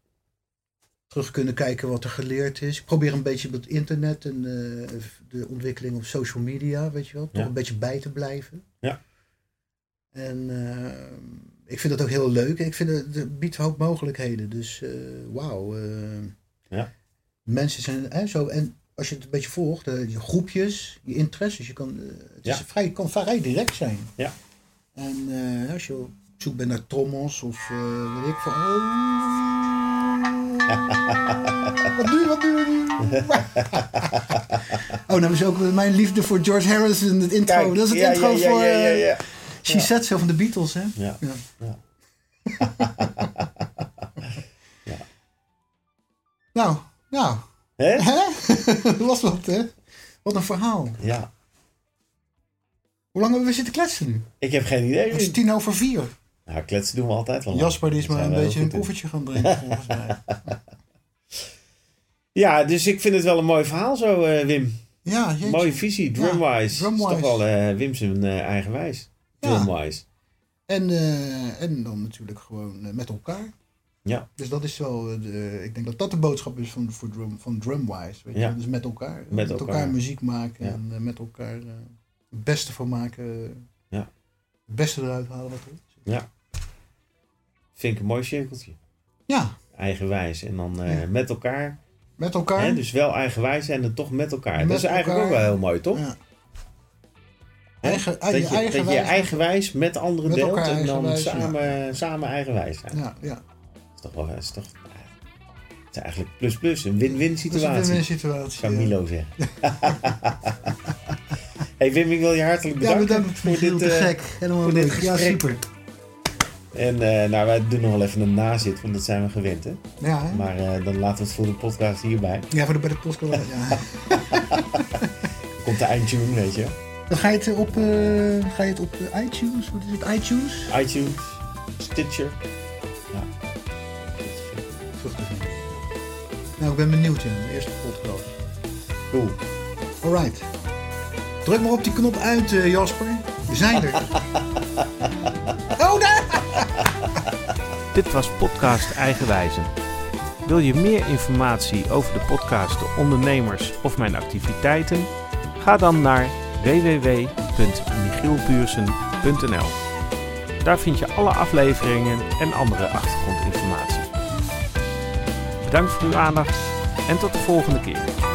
terug kunnen kijken wat er geleerd is. Ik probeer een beetje op het internet en eh, de ontwikkeling op social media, weet je wel, toch Ja. een beetje bij te blijven. Ja. En eh, ik vind dat ook heel leuk. Ik vind het, het biedt een hoop mogelijkheden. Dus eh, wauw. eh, Ja. Mensen zijn hè, zo. En als je het een beetje volgt, eh, je groepjes, je interesses, je kan, eh, het is Ja. vrij, kan vrij direct zijn. Ja. En eh, als je op zoek bent naar trommels of eh weet ik van. Oh, wat nu, wat nu? oh, nou is ook mijn liefde voor George Harrison, het intro. Kijk, dat is het ja, intro ja, ja, voor ja, ja, ja. She Said So van de Beatles, hè? Ja. Ja. Ja. Nou, nou. Hè? Hè? Was wat, hè? Wat een verhaal. Ja. Hoe lang hebben we zitten kletsen nu? Ik heb geen idee. Het is tien over vier. Nou, kletsen doen we altijd wel. Jasper die is maar een beetje een koffertje gaan drinken, volgens mij. Ja, dus ik vind het wel een mooi verhaal zo, eh, Wim. Ja, jeetje. Mooie visie, drumwise. drumwise. Is toch wel eh, Wim zijn eh, eigenwijs. Ja. Drumwise. En, en dan natuurlijk gewoon met elkaar. Ja. Dus dat is wel, eh, de, ik denk dat dat de boodschap is van, voor drum, van Drumwise. Weet je? Ja. Dus met elkaar. Met elkaar. elkaar. muziek maken Ja. en eh, met elkaar eh, het beste van maken. Ja. Het beste eruit halen wat er is. Vind ik een mooi cirkeltje. Ja, Eigenwijs. En dan eh, Ja. met elkaar. met elkaar. Hè, dus wel eigenwijs en dan toch met elkaar. Met dat is eigenlijk elkaar. ook wel heel mooi, toch? Ja. Eigen, dat, je, je eigen dat je eigenwijs met anderen Met deelt en dan samen, samen eigenwijs zijn. Ja, ja. Dat toch wel... Dat is, toch, het is eigenlijk plus plus. Een win-win Dat een situatie. win-win situatie. Zou ja. Milo zeggen. hey Wim, ik wil je hartelijk Ja, bedanken bedankt voor dit. te eh, gek. Helemaal voor dit. Ja, super. en eh, nou, wij doen nog wel even een nazit, want dat zijn we gewend. Hè? Ja, hè? Maar eh, dan laten we het voor de podcast hierbij. ja voor de bij de podcast. Ja. Komt de eindtune, weet je. Dan ga je het op, ga je het op iTunes, wat is het, iTunes? iTunes, Stitcher. Nou, ik ben benieuwd, ja. De eerste podcast. Cool. Alright. Druk maar op die knop uit, eh, Jasper. We zijn er. oh, daar! Dit was podcast Eigenwijzen. Wil je meer informatie over de podcast, de ondernemers of mijn activiteiten? Ga dan naar www.michielbuursen.nl. Daar vind je alle afleveringen en andere achtergrondinformatie. Bedankt voor uw aandacht en tot de volgende keer.